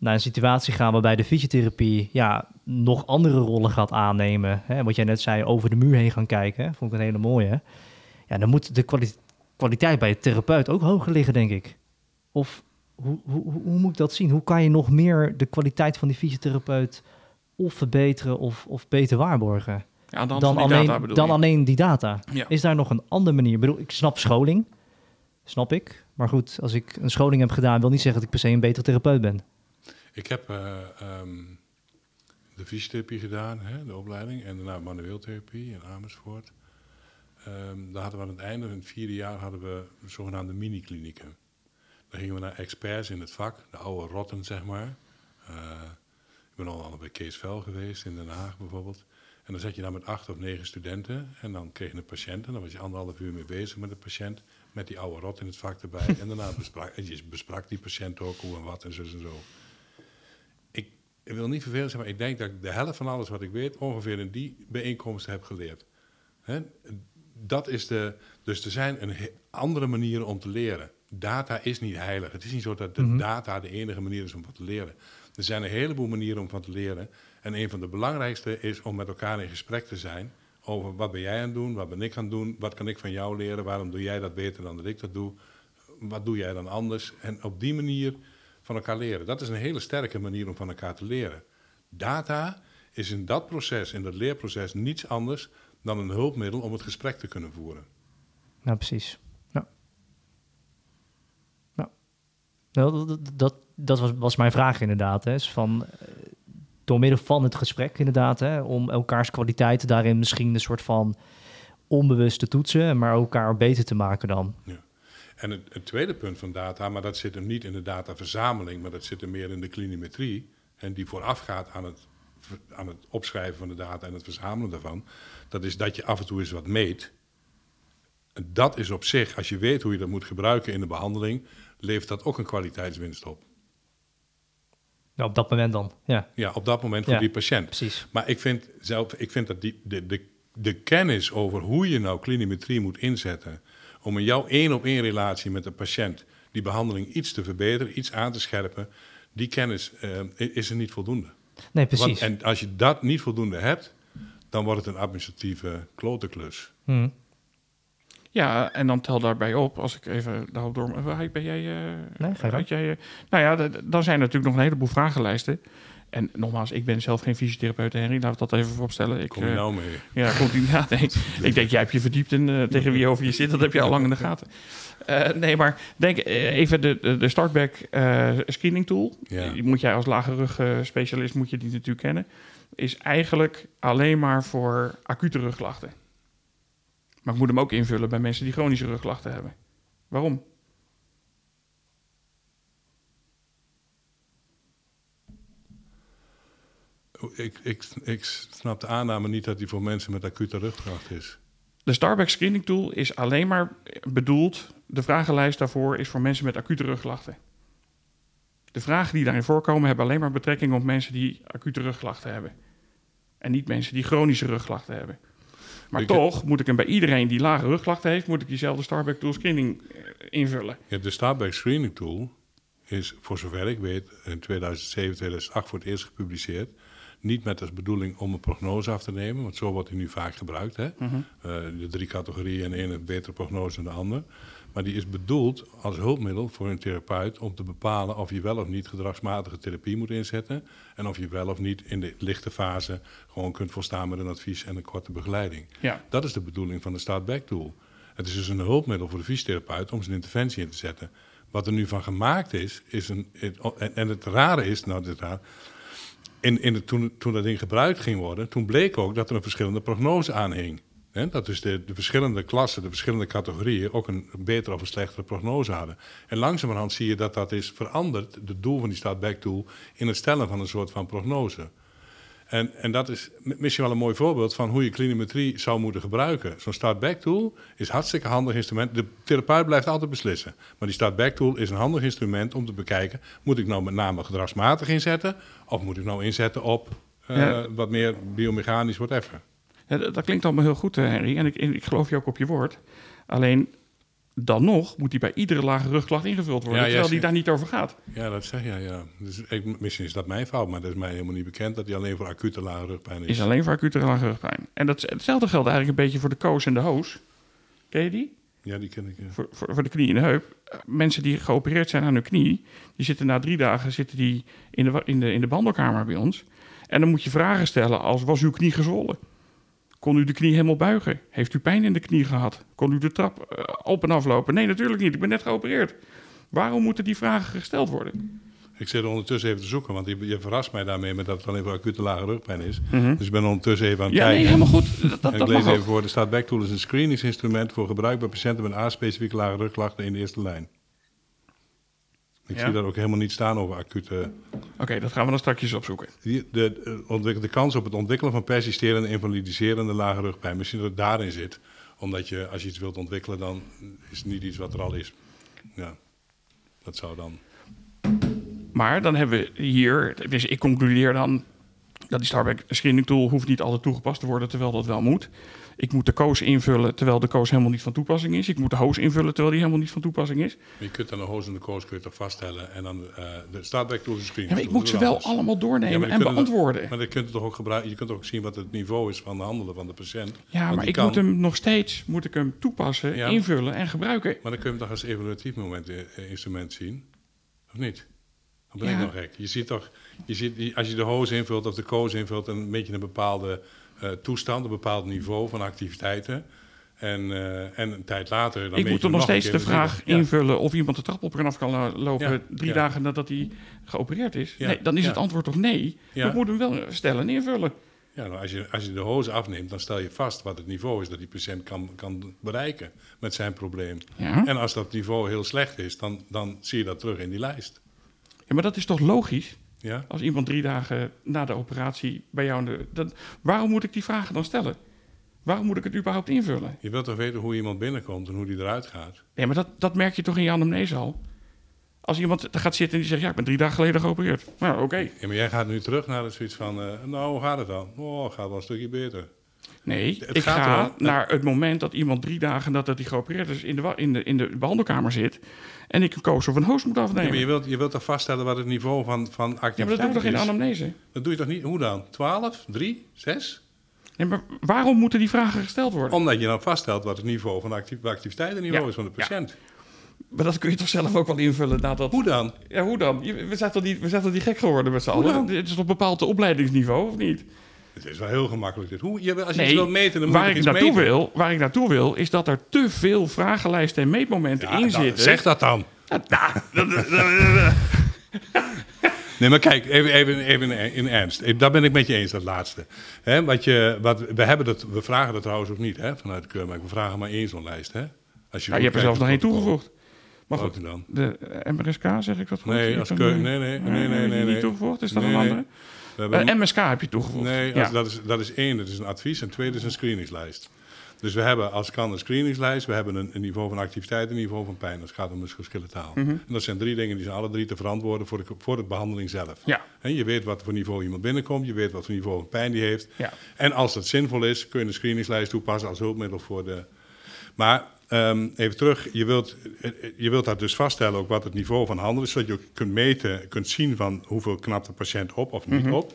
naar een situatie gaan waarbij de fysiotherapie ja, nog andere rollen gaat aannemen. Hè, wat jij net zei, over de muur heen gaan kijken. hè, Vond ik een hele mooie. Ja, dan moet de kwali- kwaliteit bij de therapeut ook hoger liggen, denk ik. Of hoe, hoe, hoe, moet ik dat zien? Hoe kan je nog meer de kwaliteit van die fysiotherapeut of verbeteren of, of beter waarborgen? Ja, Dan, alleen, data dan alleen die data. Ja. Is daar nog een andere manier? Ik bedoel, ik snap scholing. Snap ik. Maar goed, als ik een scholing heb gedaan, wil niet zeggen dat ik per se een betere therapeut ben. Ik heb eh, ehm, de fysiotherapie gedaan, hè, de opleiding, en daarna manueeltherapie in Amersfoort. Ehm daar hadden we aan het einde van het vierde jaar hadden we zogenaamde mini-klinieken. Dan gingen we naar experts in het vak, de oude rotten zeg maar. Eh, ik ben al, bij Kees Vel geweest in Den Haag bijvoorbeeld. En dan zat je daar met acht of negen studenten en dan kreeg je een patiënt en dan was je anderhalf uur mee bezig met de patiënt. Met die oude rot in het vak erbij. En daarna besprak, je besprak die patiënt ook hoe en wat en zo en zo. Ik, wil niet vervelend zijn, maar ik denk dat ik de helft van alles wat ik weet ongeveer in die bijeenkomsten heb geleerd. Hè? Dat is de, dus er zijn een andere manieren om te leren. Data is niet heilig. Het is niet zo dat de Mhm. data de enige manier is om van te leren. Er zijn een heleboel manieren om van te leren. En een van de belangrijkste is om met elkaar in gesprek te zijn over wat ben jij aan het doen, wat ben ik aan het doen, wat kan ik van jou leren, waarom doe jij dat beter dan dat ik dat doe, wat doe jij dan anders. En op die manier van elkaar leren. Dat is een hele sterke manier om van elkaar te leren. Data is in dat proces, in dat leerproces, niets anders dan een hulpmiddel om het gesprek te kunnen voeren. Nou, precies. Ja. Ja. Nou, dat, dat, dat was, was mijn vraag inderdaad. Hè. Is van, eh, door middel van het gesprek inderdaad, hè, om elkaars kwaliteiten daarin misschien een soort van onbewust te toetsen, maar elkaar beter te maken dan. En het, het tweede punt van data, maar dat zit hem niet in de dataverzameling, maar dat zit hem meer in de klinimetrie. En die voorafgaat aan het, aan het opschrijven van de data en het verzamelen daarvan. Dat is dat je af en toe eens wat meet. En dat is op zich, als je weet hoe je dat moet gebruiken in de behandeling, levert dat ook een kwaliteitswinst op. Op dat moment dan. Ja, Ja, op dat moment voor Ja. die patiënt. precies. Maar ik vind zelf, ik vind dat die, de, de, de kennis over hoe je nou klinimetrie moet inzetten. Om in jouw één op één relatie met de patiënt die behandeling iets te verbeteren, iets aan te scherpen. die kennis eh, is er niet voldoende. Nee, precies. Want, en als je dat niet voldoende hebt, dan wordt het een administratieve klotenklus. Hm. Ja, en dan tel daarbij op, als ik even daarop door... Waar Ben jij... eh, Nee, ga je jij, eh, nou ja, dan zijn er natuurlijk nog een heleboel vragenlijsten. En nogmaals, ik ben zelf geen fysiotherapeut, Henry. Laten we dat even vooropstellen. Ik, Kom je eh, nou mee? Ja, komt nee. Ik denk, jij hebt je verdiept in eh, tegen wie over je zit. Dat heb je al lang in de gaten. Eh, nee, maar denk even de, de, Startback screening tool. Ja. Die moet jij als lage rug specialist moet je die natuurlijk kennen. Is eigenlijk alleen maar voor acute rugklachten. Maar ik moet hem ook invullen bij mensen die chronische rugklachten hebben. Waarom? Ik, ik, ik snap de aanname niet dat die voor mensen met acute rugklacht is. De Starback screening tool is alleen maar bedoeld. De vragenlijst daarvoor is voor mensen met acute rugklachten. De vragen die daarin voorkomen hebben alleen maar betrekking op mensen die acute rugklachten hebben. En niet mensen die chronische rugklachten hebben. Maar Ik- toch moet ik hem bij iedereen die lage rugklachten heeft, moet ik diezelfde Starback tool screening eh, invullen. Ja, de Starback Screening Tool is, voor zover ik weet, in 2007, 2008 voor het eerst gepubliceerd. Niet met als bedoeling om een prognose af te nemen, want zo wordt hij nu vaak gebruikt. Hè? Mhm. Eh, de drie categorieën en de ene heeft betere prognose dan de ander. Maar die is bedoeld als hulpmiddel voor een therapeut om te bepalen of je wel of niet gedragsmatige therapie moet inzetten. En of je wel of niet in de lichte fase gewoon kunt volstaan met een advies en een korte begeleiding. Ja, Dat is de bedoeling van de Startback Tool. Het is dus een hulpmiddel voor de fysiotherapeut om zijn interventie in te zetten. Wat er nu van gemaakt is, is een. En, en het rare is, nou, dit raar, in, toen, toen dat ding gebruikt ging worden, toen bleek ook dat er een verschillende prognose aan hing. Hè, dat dus de, de verschillende klassen, de verschillende categorieën ook een betere of een slechtere prognose hadden. En langzamerhand zie je dat dat is veranderd, het doel van die Startback Tool, in het stellen van een soort van prognose. En, en dat is misschien wel een mooi voorbeeld van hoe je klinimetrie zou moeten gebruiken. Zo'n start-back tool is hartstikke handig instrument. De therapeut blijft altijd beslissen. Maar die start-back tool is een handig instrument om te bekijken... moet ik nou met name gedragsmatig inzetten... of moet ik nou inzetten op eh, Ja. wat meer biomechanisch, whatever. Ja, dat, dat klinkt allemaal heel goed, eh, Henry. En ik, ik geloof je ook op je woord. Alleen dan nog moet die bij iedere lage rugklacht ingevuld worden. Ja, terwijl die daar niet over gaat. Ja, dat zeg je, ja. Dus ik, misschien is dat mijn fout, maar dat is mij helemaal niet bekend... dat die alleen voor acute lage rugpijn is. Is alleen voor acute lage rugpijn. En dat, hetzelfde geldt eigenlijk een beetje voor de koos en de hoos. Ken je die? Ja, die ken ik. ja. Voor, voor, voor de knie en de heup. Eh, Mensen die geopereerd zijn aan hun knie, die zitten na drie dagen zitten die in, de, in, de, in de behandelkamer bij ons. En dan moet je vragen stellen als, was uw knie gezwollen? Kon u de knie helemaal buigen? Heeft u pijn in de knie gehad? Kon u de trap eh, op en aflopen? Nee, natuurlijk niet. Ik ben net geopereerd. Waarom moeten die vragen gesteld worden? Ik zit er ondertussen even te zoeken, want je, je verrast mij daarmee... met dat het alleen voor acute lage rugpijn is. Mhm. Dus ik ben ondertussen even aan het Ja, kijken. nee, helemaal goed. Dat, dat, En ik lees even ook. voor. De staat Backtool is een screeningsinstrument voor gebruik bij patiënten met A-specifieke lage rugklachten in de eerste lijn. Ik Ja. zie daar ook helemaal niet staan over acute. Oké, dat gaan we dan straks opzoeken. Die- De, de, kans op het ontwikkelen van persisterende invalidiserende lage rugpijn. Misschien dat het daarin zit. Omdat je, als je iets wilt ontwikkelen, dan is het niet iets wat er al is. Ja, dat zou dan. Maar dan hebben we hier, dus ik concludeer dan dat die Starback screening tool hoeft niet altijd toegepast te worden, terwijl dat wel moet. Ik moet de koos invullen terwijl de koos helemaal niet van toepassing is. Ik moet de hoos invullen terwijl die helemaal niet van toepassing is. Maar je kunt dan de hoos en de koos kun je toch vaststellen en dan eh, de tool is een screen. Ja, maar ik moet ze wel allemaal doornemen en beantwoorden. maar dan kunt je toch ook gebruiken. Je kunt ook zien wat het niveau is van de handelen van de patiënt. Ja, maar ik moet hem nog steeds moet ik hem toepassen, invullen en gebruiken. Maar dan kun je hem toch als evaluatief moment, eh, instrument zien, of niet? Dan ben ik nog gek. Je ziet toch, je ziet, als je de hoos invult of de koos invult, een beetje een bepaalde uh, toestand, een bepaald niveau van activiteiten. En, uh, en een tijd later. Dan ik moet er nog steeds de vraag invullen of iemand de trap op en af kan lopen drie dagen nadat hij geopereerd is. Nee, dan is het antwoord toch nee. Ik moet hem wel stellen en invullen. Ja, nou, als, je, als je de hoos afneemt, dan stel je vast wat het niveau is dat die patiënt kan, kan bereiken met zijn probleem. En als dat niveau heel slecht is, dan, dan zie je dat terug in die lijst. Ja, maar dat is toch logisch? Ja? Als iemand drie dagen na de operatie bij jou... De, waarom moet ik die vragen dan stellen? Waarom moet ik het überhaupt invullen? Je wilt toch weten hoe iemand binnenkomt en hoe die eruit gaat? Ja, maar dat, dat merk je toch in je anamnese al? Als iemand gaat zitten en die zegt... ja, ik ben drie dagen geleden geopereerd. Nou, oké. Ja, maar jij gaat nu terug naar de zoiets van... Uh, nou, hoe gaat het dan? Oh, gaat wel een stukje beter. Nee, ik ga naar het moment dat iemand drie dagen nadat hij geopereerd is in de, in, de, in de behandelkamer zit. En ik een koos of een host moet afnemen. Ja, maar je wilt, je wilt toch vaststellen wat het niveau van, van activiteit is? Ja, maar dat doe ik toch in anamnese? Dat doe je toch niet? Hoe dan? 12? 3? 6? Nee, maar waarom moeten die vragen gesteld worden? Omdat je dan vaststelt wat het niveau van activ activiteitenniveau is van de patiënt. Maar dat kun je toch zelf ook wel invullen nadat... Hoe dan? Ja, hoe dan? We zijn toch niet, we zijn toch niet gek geworden met z'n allen? Het is toch bepaald opleidingsniveau, of niet? Het is wel heel gemakkelijk dit. Hoe, je, als je nee, wilt meten, dan waar moet ik naartoe Wil, waar ik naartoe wil, is dat er te veel vragenlijsten en meetmomenten in nou, zitten. Zeg dat dan. nee, maar kijk, even, even, even in ernst. Daar ben ik met je eens, dat laatste. He, wat je, wat, we, hebben dat, we vragen dat trouwens ook niet hè, vanuit de keurmerk. We vragen maar één zo'n lijst. Hè? Als je, ja, je hebt er zelfs nog één toegevoegd. Maar goed, dan? de MRSK, zeg ik dat goed? Nee, als nee, nee, nee, nee, nee, nee, niet toegevoegd? Is dat een andere? Uh, eh, MSK heb je toegevoegd. Nee, dat, is, dat is één, dat is een advies. En twee, dat is een screeningslijst. Dus we hebben als kan een screeningslijst, we hebben een, een, niveau van activiteit en een niveau van pijn. Dat gaat om musculoskeletaal. Mm En dat zijn drie dingen die zijn alle drie te verantwoorden voor de, voor de behandeling zelf. Ja. En je weet wat voor niveau iemand binnenkomt, je weet wat voor niveau van pijn die heeft. Ja. En als dat zinvol is, kun je een screeningslijst toepassen als hulpmiddel voor de. Maar um, even terug, je wilt, je wilt dat dus vaststellen ook wat het niveau van handelen is, zodat je ook kunt meten, kunt zien van hoeveel knapt de patiënt op of niet mm op.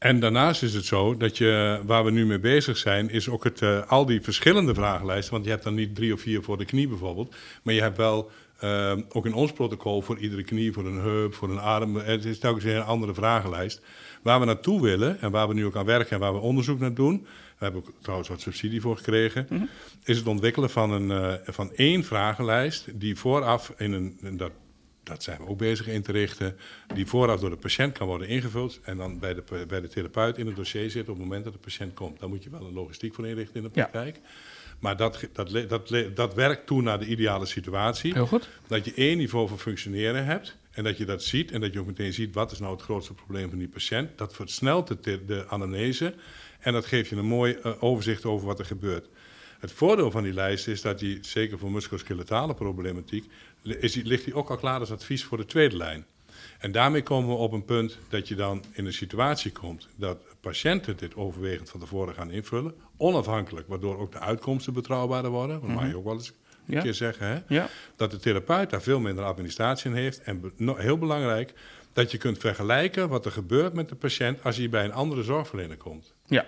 En daarnaast is het zo dat je, waar we nu mee bezig zijn, is ook het, uh, al die verschillende vragenlijsten. Want je hebt dan niet drie of vier voor de knie bijvoorbeeld. Maar je hebt wel uh, ook in ons protocol voor iedere knie, voor een heup, voor een arm. Het is telkens een andere vragenlijst. Waar we naartoe willen en waar we nu ook aan werken en waar we onderzoek naar doen. Hebben ook trouwens wat subsidie voor gekregen. Mm -hmm. Is het ontwikkelen van, een, uh, van één vragenlijst die vooraf in een. In dat dat zijn we ook bezig in te richten, die vooraf door de patiënt kan worden ingevuld en dan bij de, bij de therapeut in het dossier zit op het moment dat de patiënt komt. Daar moet je wel een logistiek voor inrichten in de praktijk. Maar dat, dat, dat, dat werkt toe naar de ideale situatie. Heel goed. Dat je één niveau van functioneren hebt en dat je dat ziet en dat je ook meteen ziet wat is nou het grootste probleem van die patiënt. Dat versnelt de, de anamnese en dat geeft je een mooi uh, overzicht over wat er gebeurt. Het voordeel van die lijst is dat die, zeker voor musculoskeletale problematiek, is die, ligt die ook al klaar als advies voor de tweede lijn. En daarmee komen we op een punt dat je dan in een situatie komt dat patiënten dit overwegend van tevoren gaan invullen, onafhankelijk, waardoor ook de uitkomsten betrouwbaarder worden. Dat mag je mhm. ook wel eens een keer zeggen. Hè? Ja. Dat de therapeut daar veel minder administratie in heeft. En heel belangrijk, dat je kunt vergelijken wat er gebeurt met de patiënt als hij bij een andere zorgverlener komt. Ja.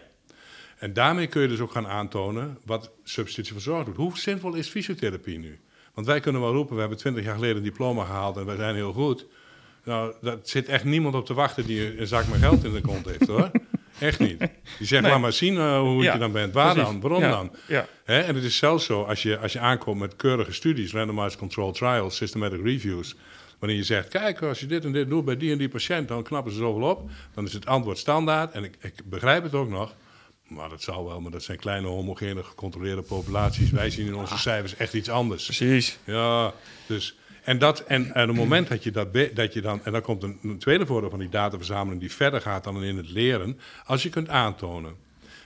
En daarmee kun je dus ook gaan aantonen wat substitutie van zorg doet. Hoe zinvol is fysiotherapie nu? Want wij kunnen wel roepen, we hebben twintig jaar geleden een diploma gehaald en wij zijn heel goed. Nou, daar zit echt niemand op te wachten die een zak met geld in de kont heeft hoor. Echt niet. Die zegt, nee. maar zien uh, hoe je dan bent. Waar dan? Waarom dan? Ja. Hè? En het is zelfs zo, als je, als je aankomt met keurige studies, randomized control trials, systematic reviews, wanneer je zegt, kijk, als je dit en dit doet bij die en die patiënt, dan knappen ze zoveel op. Dan is het antwoord standaard. En ik, ik begrijp het ook nog. Maar dat zal wel, maar dat zijn kleine, homogene, gecontroleerde populaties. Wij zien in onze cijfers echt iets anders. Precies. Ja, dus... En, dat, en, en op het moment dat je, dat, dat je dan... En dan komt een, een tweede voordeel van die dataverzameling... die verder gaat dan in het leren. Als je kunt aantonen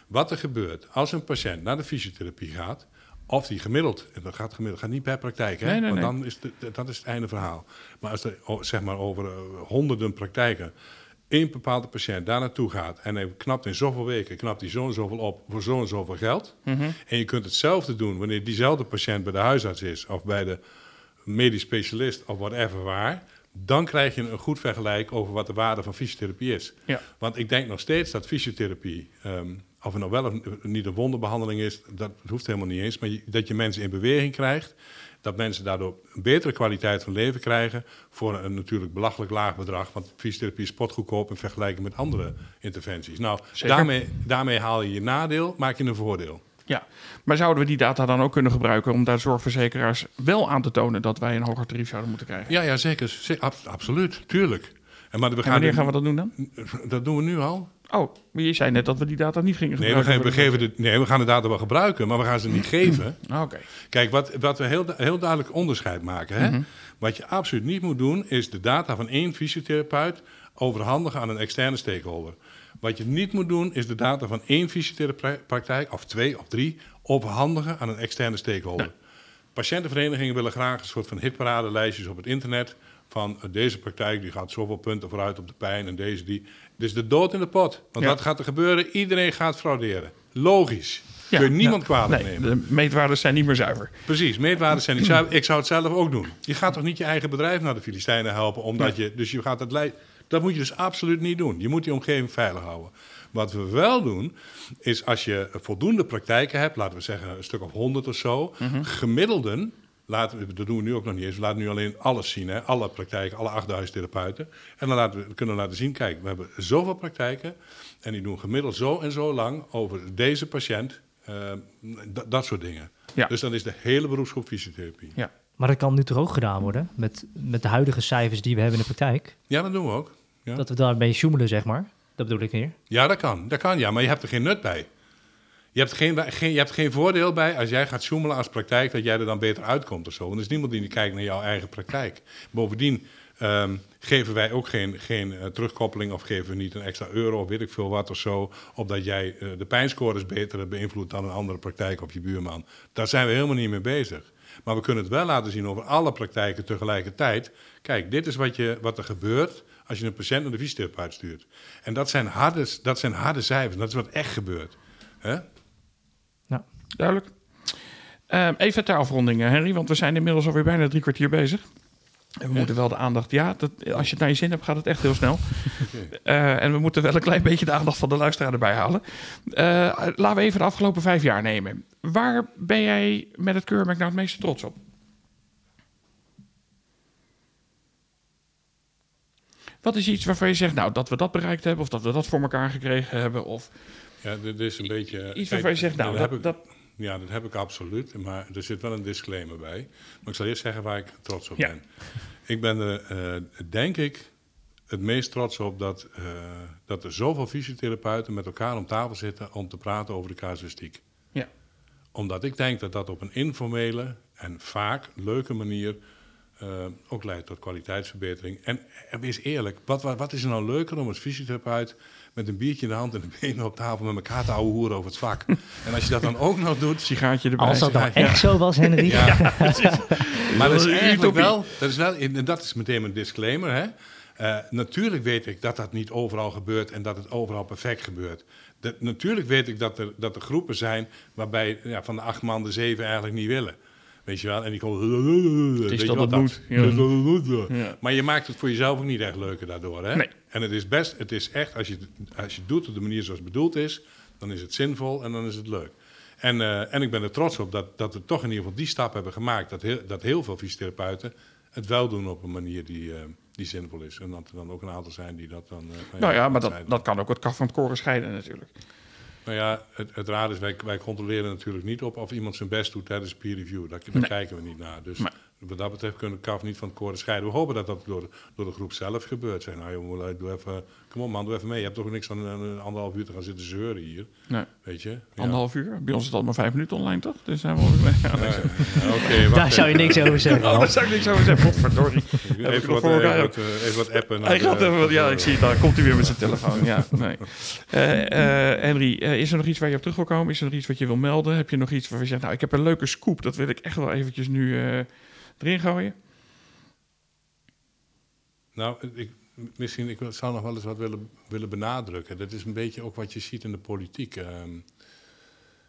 wat er gebeurt als een patiënt naar de fysiotherapie gaat... Of die gemiddeld, en dat gaat gemiddeld, gaat niet per praktijk, hè? Nee, nee, want nee. dan is het, dat is het einde verhaal. Maar als er zeg maar over eh, honderden praktijken één bepaalde patiënt daar naartoe gaat en hij knapt in zoveel weken, knapt hij zo en zoveel op voor zo en zoveel geld. Mhm. En je kunt hetzelfde doen wanneer diezelfde patiënt bij de huisarts is of bij de medisch specialist of whatever waar. Dan krijg je een goed vergelijk over wat de waarde van fysiotherapie is. Ja. Want ik denk nog steeds dat fysiotherapie, ehm, of het nou wel of niet een wonderbehandeling is, dat hoeft helemaal niet eens. Maar je- dat je mensen in beweging krijgt, dat mensen daardoor een betere kwaliteit van leven krijgen voor een natuurlijk belachelijk laag bedrag. Want fysiotherapie is spotgoedkoop in vergelijking met andere interventies. Nou, daarmee, daarmee haal je je nadeel, maak je een voordeel. Ja, maar zouden we die data dan ook kunnen gebruiken om daar zorgverzekeraars wel aan te tonen dat wij een hoger tarief zouden moeten krijgen? Ja, ja zeker. Ze- ab- absoluut, tuurlijk. En maar we En gaan wanneer gaan we dat doen dan? Dat doen we nu al. Oh, maar je zei net dat we die data niet gingen Nee, we, gebruiken. gaan, we, geven de, nee, we gaan de data wel gebruiken, maar we gaan ze niet geven. Oké. Kijk, wat, wat we heel, heel duidelijk onderscheid maken. Hè? Wat je absoluut niet moet doen, is de data van één fysiotherapeut overhandigen aan een externe stakeholder. Wat je niet moet doen, is de data van één fysiotherapiepraktijk, of twee of drie, overhandigen aan een externe stakeholder. Patiëntenverenigingen willen graag een soort van hitparadelijstjes op het internet. Van eh, deze praktijk die gaat zoveel punten vooruit op de pijn en deze die. Dus de dood in de pot. Want Ja. wat gaat er gebeuren? Iedereen gaat frauderen. Logisch. Ja, Kun je niemand ja. kwalijk Nee, nemen. de meetwaarden zijn niet meer zuiver. Precies, meetwaarden zijn niet zuiver. Ik zou het zelf ook doen. Je gaat toch niet je eigen bedrijf naar de Filistijnen helpen, omdat je, dus je gaat het Dat moet je dus absoluut niet doen. Je moet die omgeving veilig houden. Wat we wel doen, is als je voldoende praktijken hebt, laten we zeggen een stuk of honderd of zo, gemiddelden, laten we, dat doen we nu ook nog niet eens, we laten nu alleen alles zien, hè, alle praktijken, alle 8000 therapeuten. En dan laten we, kunnen we laten zien, kijk, we hebben zoveel praktijken en die doen gemiddeld zo en zo lang over deze patiënt, eh, dat- dat soort dingen. Ja. Dus dan is de hele beroepsgroep fysiotherapie. Ja. Maar dat kan nu toch ook gedaan worden met, met de huidige cijfers die we hebben in de praktijk? Ja, dat doen we ook. Ja, Dat we daarmee sjoemelen, zeg maar. Dat bedoel ik hier. ja dat kan. Dat kan, ja. Maar je hebt er geen nut bij. Je hebt geen, geen, je hebt geen voordeel bij als jij gaat zoemelen als praktijk... dat jij er dan beter uitkomt of zo. Want er is niemand die kijkt naar jouw eigen praktijk. Bovendien ehm, geven wij ook geen, geen eh, terugkoppeling... of geven we niet een extra euro of weet ik veel wat of zo... opdat jij eh, de pijnscores beter beïnvloedt dan een andere praktijk of je buurman. Daar zijn we helemaal niet mee bezig. Maar we kunnen het wel laten zien over alle praktijken tegelijkertijd. Kijk, dit is wat, je, wat er gebeurt als je een patiënt naar de fysiotherapeut stuurt. En dat zijn harde, dat zijn harde cijfers. Dat is wat echt gebeurt. Duidelijk. Ehm, even ter afronding, eh, Henry, want we zijn inmiddels alweer bijna drie kwartier bezig. En we moeten wel de aandacht... Ja, dat, als je het naar je zin hebt, gaat het echt heel snel. Eh, en we moeten wel een klein beetje de aandacht van de luisteraar erbij halen. Eh, laten we even de afgelopen vijf jaar nemen. Waar ben jij met het keurmerk nou het meeste trots op? Wat is iets waarvan je zegt, nou, dat we dat bereikt hebben... of dat we dat voor elkaar gekregen hebben... of Ja, dit is een beetje... iets waarvan je zegt, nou, dat ik, dat, Ja, dat heb ik absoluut. Maar er zit wel een disclaimer bij. Maar ik zal eerst zeggen waar ik trots op Ja. ben. Ik ben er, eh, denk ik, het meest trots op dat, eh, dat er zoveel fysiotherapeuten met elkaar om tafel zitten om te praten over de casuïstiek. Ja. Omdat ik denk dat dat op een informele en vaak leuke manier eh, ook leidt tot kwaliteitsverbetering. En, en wees eerlijk, wat, wat, wat is er nou leuker om als fysiotherapeut met een biertje in de hand en de benen op tafel met elkaar te ouwe hoeren over het vak. en als je dat dan ook nog doet, sigaartje erbij. Als dat ja. echt zo was, Henry. ja, maar dat is eigenlijk wel, dat is wel, en dat is meteen een disclaimer. Hè? Eh, natuurlijk weet ik dat dat niet overal gebeurt en dat het overal perfect gebeurt. Dat, natuurlijk weet ik dat er, dat er groepen zijn waarbij ja, van de acht man de zeven eigenlijk niet willen. Weet je wel? En die komen... Het is dat wat het moet. Ja. Maar je maakt het voor jezelf ook niet echt leuker daardoor. Hè? Nee. En het is best, het is echt, als je, als je het doet op de manier zoals het bedoeld is, dan is het zinvol en dan is het leuk. En, eh, en ik ben er trots op dat, dat we toch in ieder geval die stap hebben gemaakt. Dat heel, dat heel veel fysiotherapeuten het wel doen op een manier die, eh, die zinvol is. En dat er dan ook een aantal zijn die dat dan. eh, Nou ja, maar dat, dat kan ook het kaf van het koren scheiden natuurlijk. Nou ja, het, het raar is, wij, wij controleren natuurlijk niet op of iemand zijn best doet tijdens peer review. Daar, daar Nee. kijken we niet naar. Dus. Wat dat betreft kunnen we kaf niet van het koren scheiden. We hopen dat dat door, door de groep zelf gebeurt. Zeg, nou jongen, doe even, kom op man, doe even mee. Je hebt toch niks van een, een anderhalf uur te gaan zitten zeuren hier. Nee. Weet je? Ja. Anderhalf uur. Bij ons is het al maar vijf minuten online, toch? Dus zijn we mee. Ja, Ja, Daar zou je niks over zeggen. Oh, daar zou ik niks over zeggen. Ik Even nog wat, voor elkaar. even, wat, eh, even wat appen. Hij de- gaat even, wat- ja, ik zie het daar. Komt hij weer met zijn telefoon. Ja, nee. Eh, eh, Henry, eh, is er nog iets waar je op terug wil komen? Is er nog iets wat je wil melden? Heb je nog iets waar je zegt, nou, ik heb een leuke scoop. Dat wil ik echt wel eventjes nu eh, erin gooien. Nou, ik, misschien, ik zou nog wel eens wat willen, willen benadrukken. Dat is een beetje ook wat je ziet in de politiek. ehm,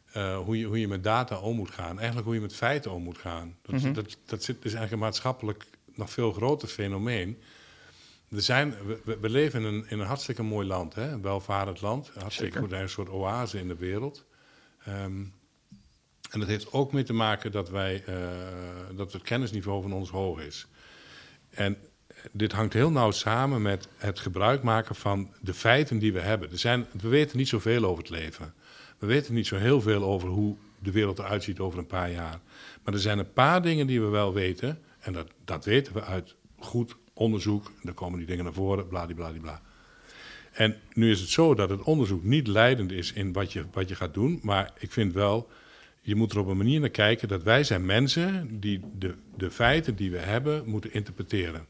eh, hoe, je, hoe je met data om moet gaan. Eigenlijk hoe je met feiten om moet gaan. Dat, Mhm. dat, dat zit, is eigenlijk een maatschappelijk nog veel groter fenomeen. Er zijn, we- leven in een, in een hartstikke mooi land, hè? een welvarend land. Hartstikke Zeker. goed, een soort oase in de wereld. Ehm, en dat heeft ook mee te maken dat, wij, eh, dat het kennisniveau van ons hoog is. En dit hangt heel nauw samen met het gebruik maken van de feiten die we hebben. Er zijn, we weten niet zoveel over het leven. We weten niet zo heel veel over hoe de wereld eruit ziet over een paar jaar. Maar er zijn een paar dingen die we wel weten. En dat, dat weten we uit goed onderzoek. Daar komen die dingen naar voren, bladibladibla. En nu is het zo dat het onderzoek niet leidend is in wat je, wat je gaat doen. Maar ik vind wel, je moet er op een manier naar kijken dat wij zijn mensen die de, de feiten die we hebben moeten interpreteren.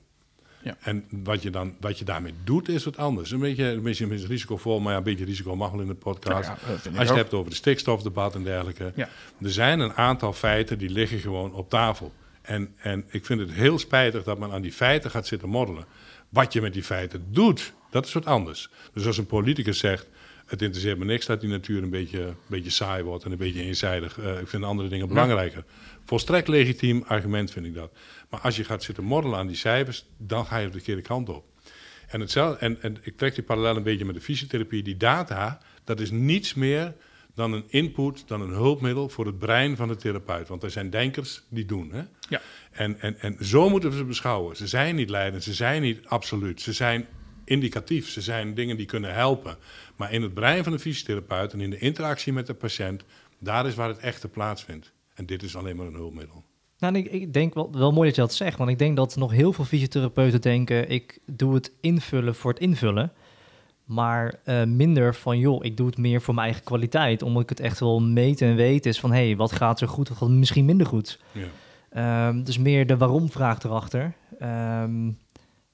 Ja. En wat je, dan, wat je daarmee doet is wat anders. Een beetje, een beetje, een beetje risicovol, maar ja, een beetje risico mag wel in de podcast. Ja, Als je het hebt over de stikstofdebat en dergelijke. Ja. Er zijn een aantal feiten die liggen gewoon op tafel. En, en ik vind het heel spijtig dat men aan die feiten gaat zitten moddelen. Wat je met die feiten doet, dat is wat anders. Dus als een politicus zegt, het interesseert me niks dat die natuur een beetje, een beetje saai wordt en een beetje eenzijdig. Eh, ik vind andere dingen belangrijker. Volstrekt legitiem argument vind ik dat. Maar als je gaat zitten moddelen aan die cijfers, dan ga je de verkeerde kant op. En, hetzelfde, en, en ik trek die parallel een beetje met de fysiotherapie. Die data, dat is niets meer dan een input, dan een hulpmiddel voor het brein van de therapeut. Want er zijn denkers die doen. Hè? Ja. En, en, en zo moeten we ze beschouwen. Ze zijn niet leidend, ze zijn niet absoluut. Ze zijn indicatief, ze zijn dingen die kunnen helpen. Maar in het brein van de fysiotherapeut en in de interactie met de patiënt, daar is waar het echte plaatsvindt. En dit is alleen maar een hulpmiddel. Nou, ik, ik denk wel, wel mooi dat je dat zegt, want ik denk dat nog heel veel fysiotherapeuten denken, ik doe het invullen voor het invullen, maar eh, minder van, joh, ik doe het meer voor mijn eigen kwaliteit, omdat ik het echt wel meten en weten is van, hé, hey, wat gaat er goed, wat gaat misschien minder goed. Ja. Ehm, dus meer de waarom-vraag erachter. Ehm,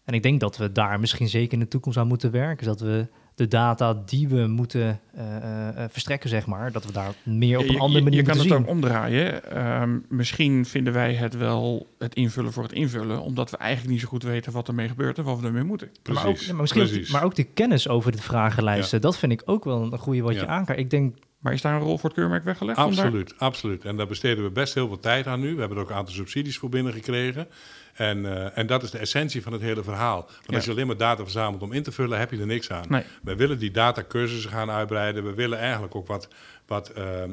en ik denk dat we daar misschien zeker in de toekomst aan moeten werken, dat we de data die we moeten eh, eh, eh, verstrekken, zeg maar, dat we daar meer op Je- een je- andere manier Je kan moeten het zien. ook omdraaien. Ehm, misschien vinden wij het wel het invullen voor het invullen, omdat we eigenlijk niet zo goed weten wat ermee gebeurt en wat we ermee moeten. Precies, maar, ook, ja, maar, misschien ook, precies. die- maar ook de kennis over de vragenlijsten, dat vind ik ook wel een goede wat je Ja. aankaart. Ik denk, Maar is daar een rol voor het keurmerk weggelegd? Absoluut, absoluut. En daar besteden we best heel veel tijd aan nu. We hebben er ook een aantal subsidies voor binnengekregen. En, eh, en dat is de essentie van het hele verhaal. Want Ja. als je alleen maar data verzamelt om in te vullen, heb je er niks aan. Nee. We willen die datacursussen gaan uitbreiden. We willen eigenlijk ook wat, wat eh, eh,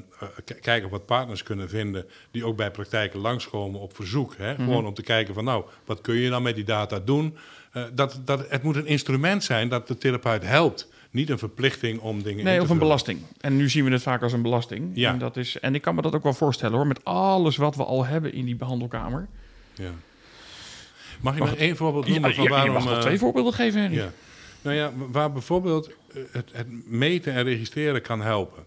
kijken of wat partners kunnen vinden die ook bij praktijken langskomen op verzoek. Hè? Mhm. Gewoon om te kijken van nou, wat kun je dan met die data doen? Dat, dat, het moet een instrument zijn dat de therapeut helpt. Niet een verplichting om dingen in Nee, te of een belasting. En nu zien we het vaak als een belasting. Ja. En, dat is, en ik kan me dat ook wel voorstellen hoor, met alles wat we al hebben in die behandelkamer. Ja. Mag ik Mag nog één voorbeeld noemen van je, je waarom... mag wel eh, twee voorbeelden geven, Henry. Ja. Nou ja, waar bijvoorbeeld eh, het, het meten en registreren kan helpen.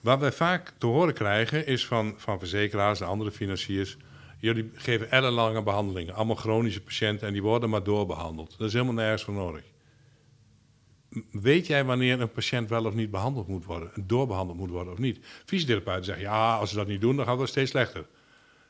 Wat wij vaak te horen krijgen is van, van verzekeraars en andere financiers... jullie geven ellenlange behandelingen, allemaal chronische patiënten... en die worden maar doorbehandeld. Dat is helemaal nergens voor nodig. Weet jij wanneer een patiënt wel of niet behandeld moet worden? Doorbehandeld moet worden of niet? Fysiotherapeuten zeggen, ja, als ze dat niet doen, dan gaat het steeds slechter.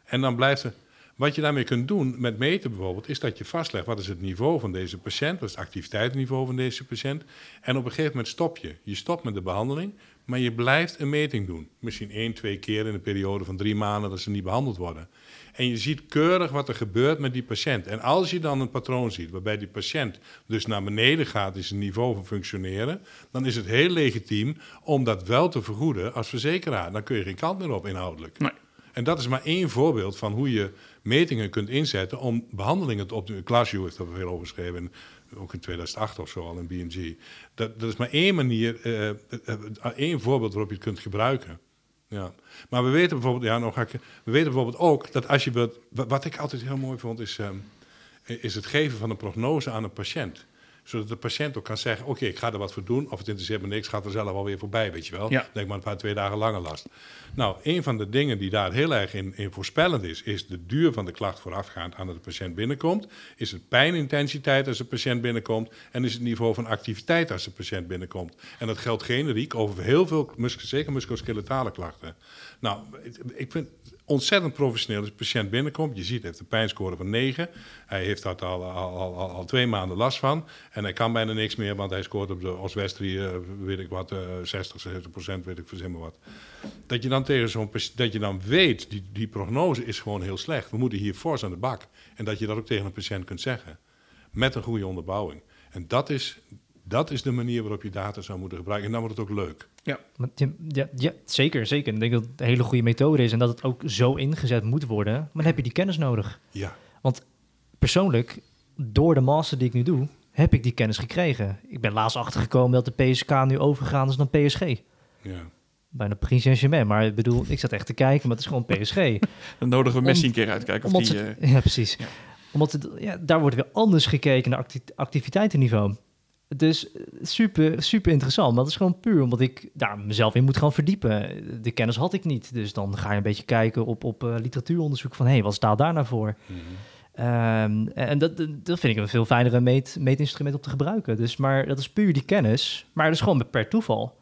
En dan blijft er... Wat je daarmee kunt doen met meten bijvoorbeeld, is dat je vastlegt wat is het niveau van deze patiënt, wat is het activiteitsniveau van deze patiënt. En op een gegeven moment stop je. Je stopt met de behandeling, maar je blijft een meting doen. Misschien één, twee keer in een periode van drie maanden dat ze niet behandeld worden. En je ziet keurig wat er gebeurt met die patiënt. En als je dan een patroon ziet waarbij die patiënt dus naar beneden gaat in zijn niveau van functioneren, dan is het heel legitiem om dat wel te vergoeden als verzekeraar. Dan kun je geen kant meer op inhoudelijk. Nee. En dat is maar één voorbeeld van hoe je metingen kunt inzetten om behandelingen te optimaliseren. Klaasje heeft er veel over geschreven, ook in 2008 of zo al in BMG. Dat, dat is maar één manier, eh, eh, eh, één voorbeeld waarop je het kunt gebruiken. Ja, maar we weten bijvoorbeeld, ja, nou ga ik, we weten bijvoorbeeld ook dat als je wilt, wa- wat ik altijd heel mooi vond, is, ehm, is het geven van een prognose aan een patiënt. Zodat de patiënt ook kan zeggen, oké, ik ga er wat voor doen, of het interesseert me niks, gaat er zelf alweer voorbij, weet je wel. Ja. Denk maar een paar, twee dagen langer last. Nou, een van de dingen die daar heel erg in, in voorspellend is, is de duur van de klacht voorafgaand aan dat de patiënt binnenkomt. Is het pijnintensiteit als de patiënt binnenkomt en is het niveau van activiteit als de patiënt binnenkomt. En dat geldt generiek over heel veel, zeker musculoskeletale klachten. Nou, ik- vind ontzettend professioneel als de patiënt binnenkomt. Je ziet, hij heeft een pijnscore van 9. Hij heeft daar al, al, al, al, twee maanden last van. En hij kan bijna niks meer, want hij scoort op de Oswestry, eh weet ik wat, eh 60, 70 procent, weet ik verzin maar wat. Dat je dan tegen zo'n dat je dan weet, die, die prognose is gewoon heel slecht. We moeten hier fors aan de bak. En dat je dat ook tegen een patiënt kunt zeggen. Met een goede onderbouwing. En dat is, dat is de manier waarop je data zou moeten gebruiken. En dan wordt het ook leuk. Ja. Ja, ja, zeker, zeker. Ik denk dat het een hele goede methode is en dat het ook zo ingezet moet worden. Maar dan heb je die kennis nodig. Ja, Persoonlijk, door de master die ik nu doe, heb ik die kennis gekregen. Ik ben laatst achtergekomen dat de PSK nu overgegaan is naar PSG. ja. Bijna Paris Saint-Germain. Maar ik bedoel, ik zat echt te kijken, maar het is gewoon PSG. Dan nodigen we Om- Messi een keer uit. Kijken of Omdat die... ze- eh, ja, precies. ja. Omdat het, ja, daar wordt weer anders gekeken naar acti- activiteitenniveau. Dus eh, super, super interessant. Maar dat is gewoon puur omdat ik daar mezelf in moet gaan verdiepen. De kennis had ik niet. Dus dan ga je een beetje kijken op, op eh, literatuuronderzoek van... hé, hey, wat staat daar nou voor? Mhm. Ehm, en dat, dat vind ik een veel fijnere meet, meetinstrument om te gebruiken. Dus, maar dat is puur die kennis. Maar dat is gewoon per toeval.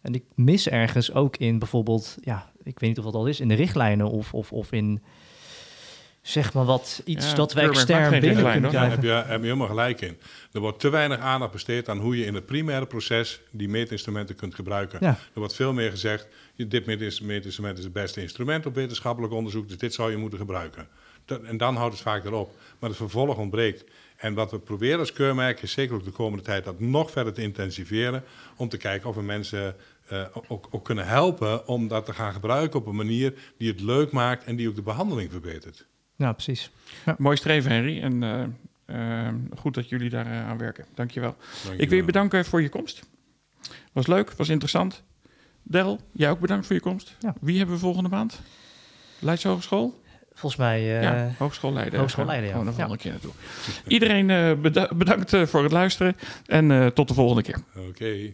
En ik mis ergens ook in bijvoorbeeld... ja, ik weet niet of dat al is... in de richtlijnen of, of, of in... zeg maar wat, iets Ja, dat maakt extern binnen kunnen Daar heb je, heb je helemaal gelijk in. Er wordt te weinig aandacht besteed aan hoe je in het primaire proces die meetinstrumenten kunt gebruiken. Ja. Er wordt veel meer gezegd, je- dit meetinstrument is het beste instrument op wetenschappelijk onderzoek, dus dit zou je moeten gebruiken. Dat- en dan houdt het vaak erop. Maar het vervolg ontbreekt. En wat we proberen als keurmerk is zeker ook de komende tijd dat nog verder te intensiveren. Om te kijken of we mensen eh, ook, ook kunnen helpen om dat te gaan gebruiken op een manier die het leuk maakt en die ook de behandeling verbetert. Ja, precies. Mooi streven, Henry. En eh, eh, goed dat jullie daar eh, aan werken. Dankjewel. Dank Ik wil je bedanken voor je komst. Was leuk, was interessant. Del, jij ook bedankt voor je komst. Ja. Wie hebben we volgende maand? Leidse Hogeschool? Volgens mij... eh, ja, Hogeschool Leiden. Hogeschool Leiden, ja. Gewoon een volgende keer naartoe. Iedereen eh, beda- bedankt eh, voor het luisteren. En eh, tot de volgende keer. Oké.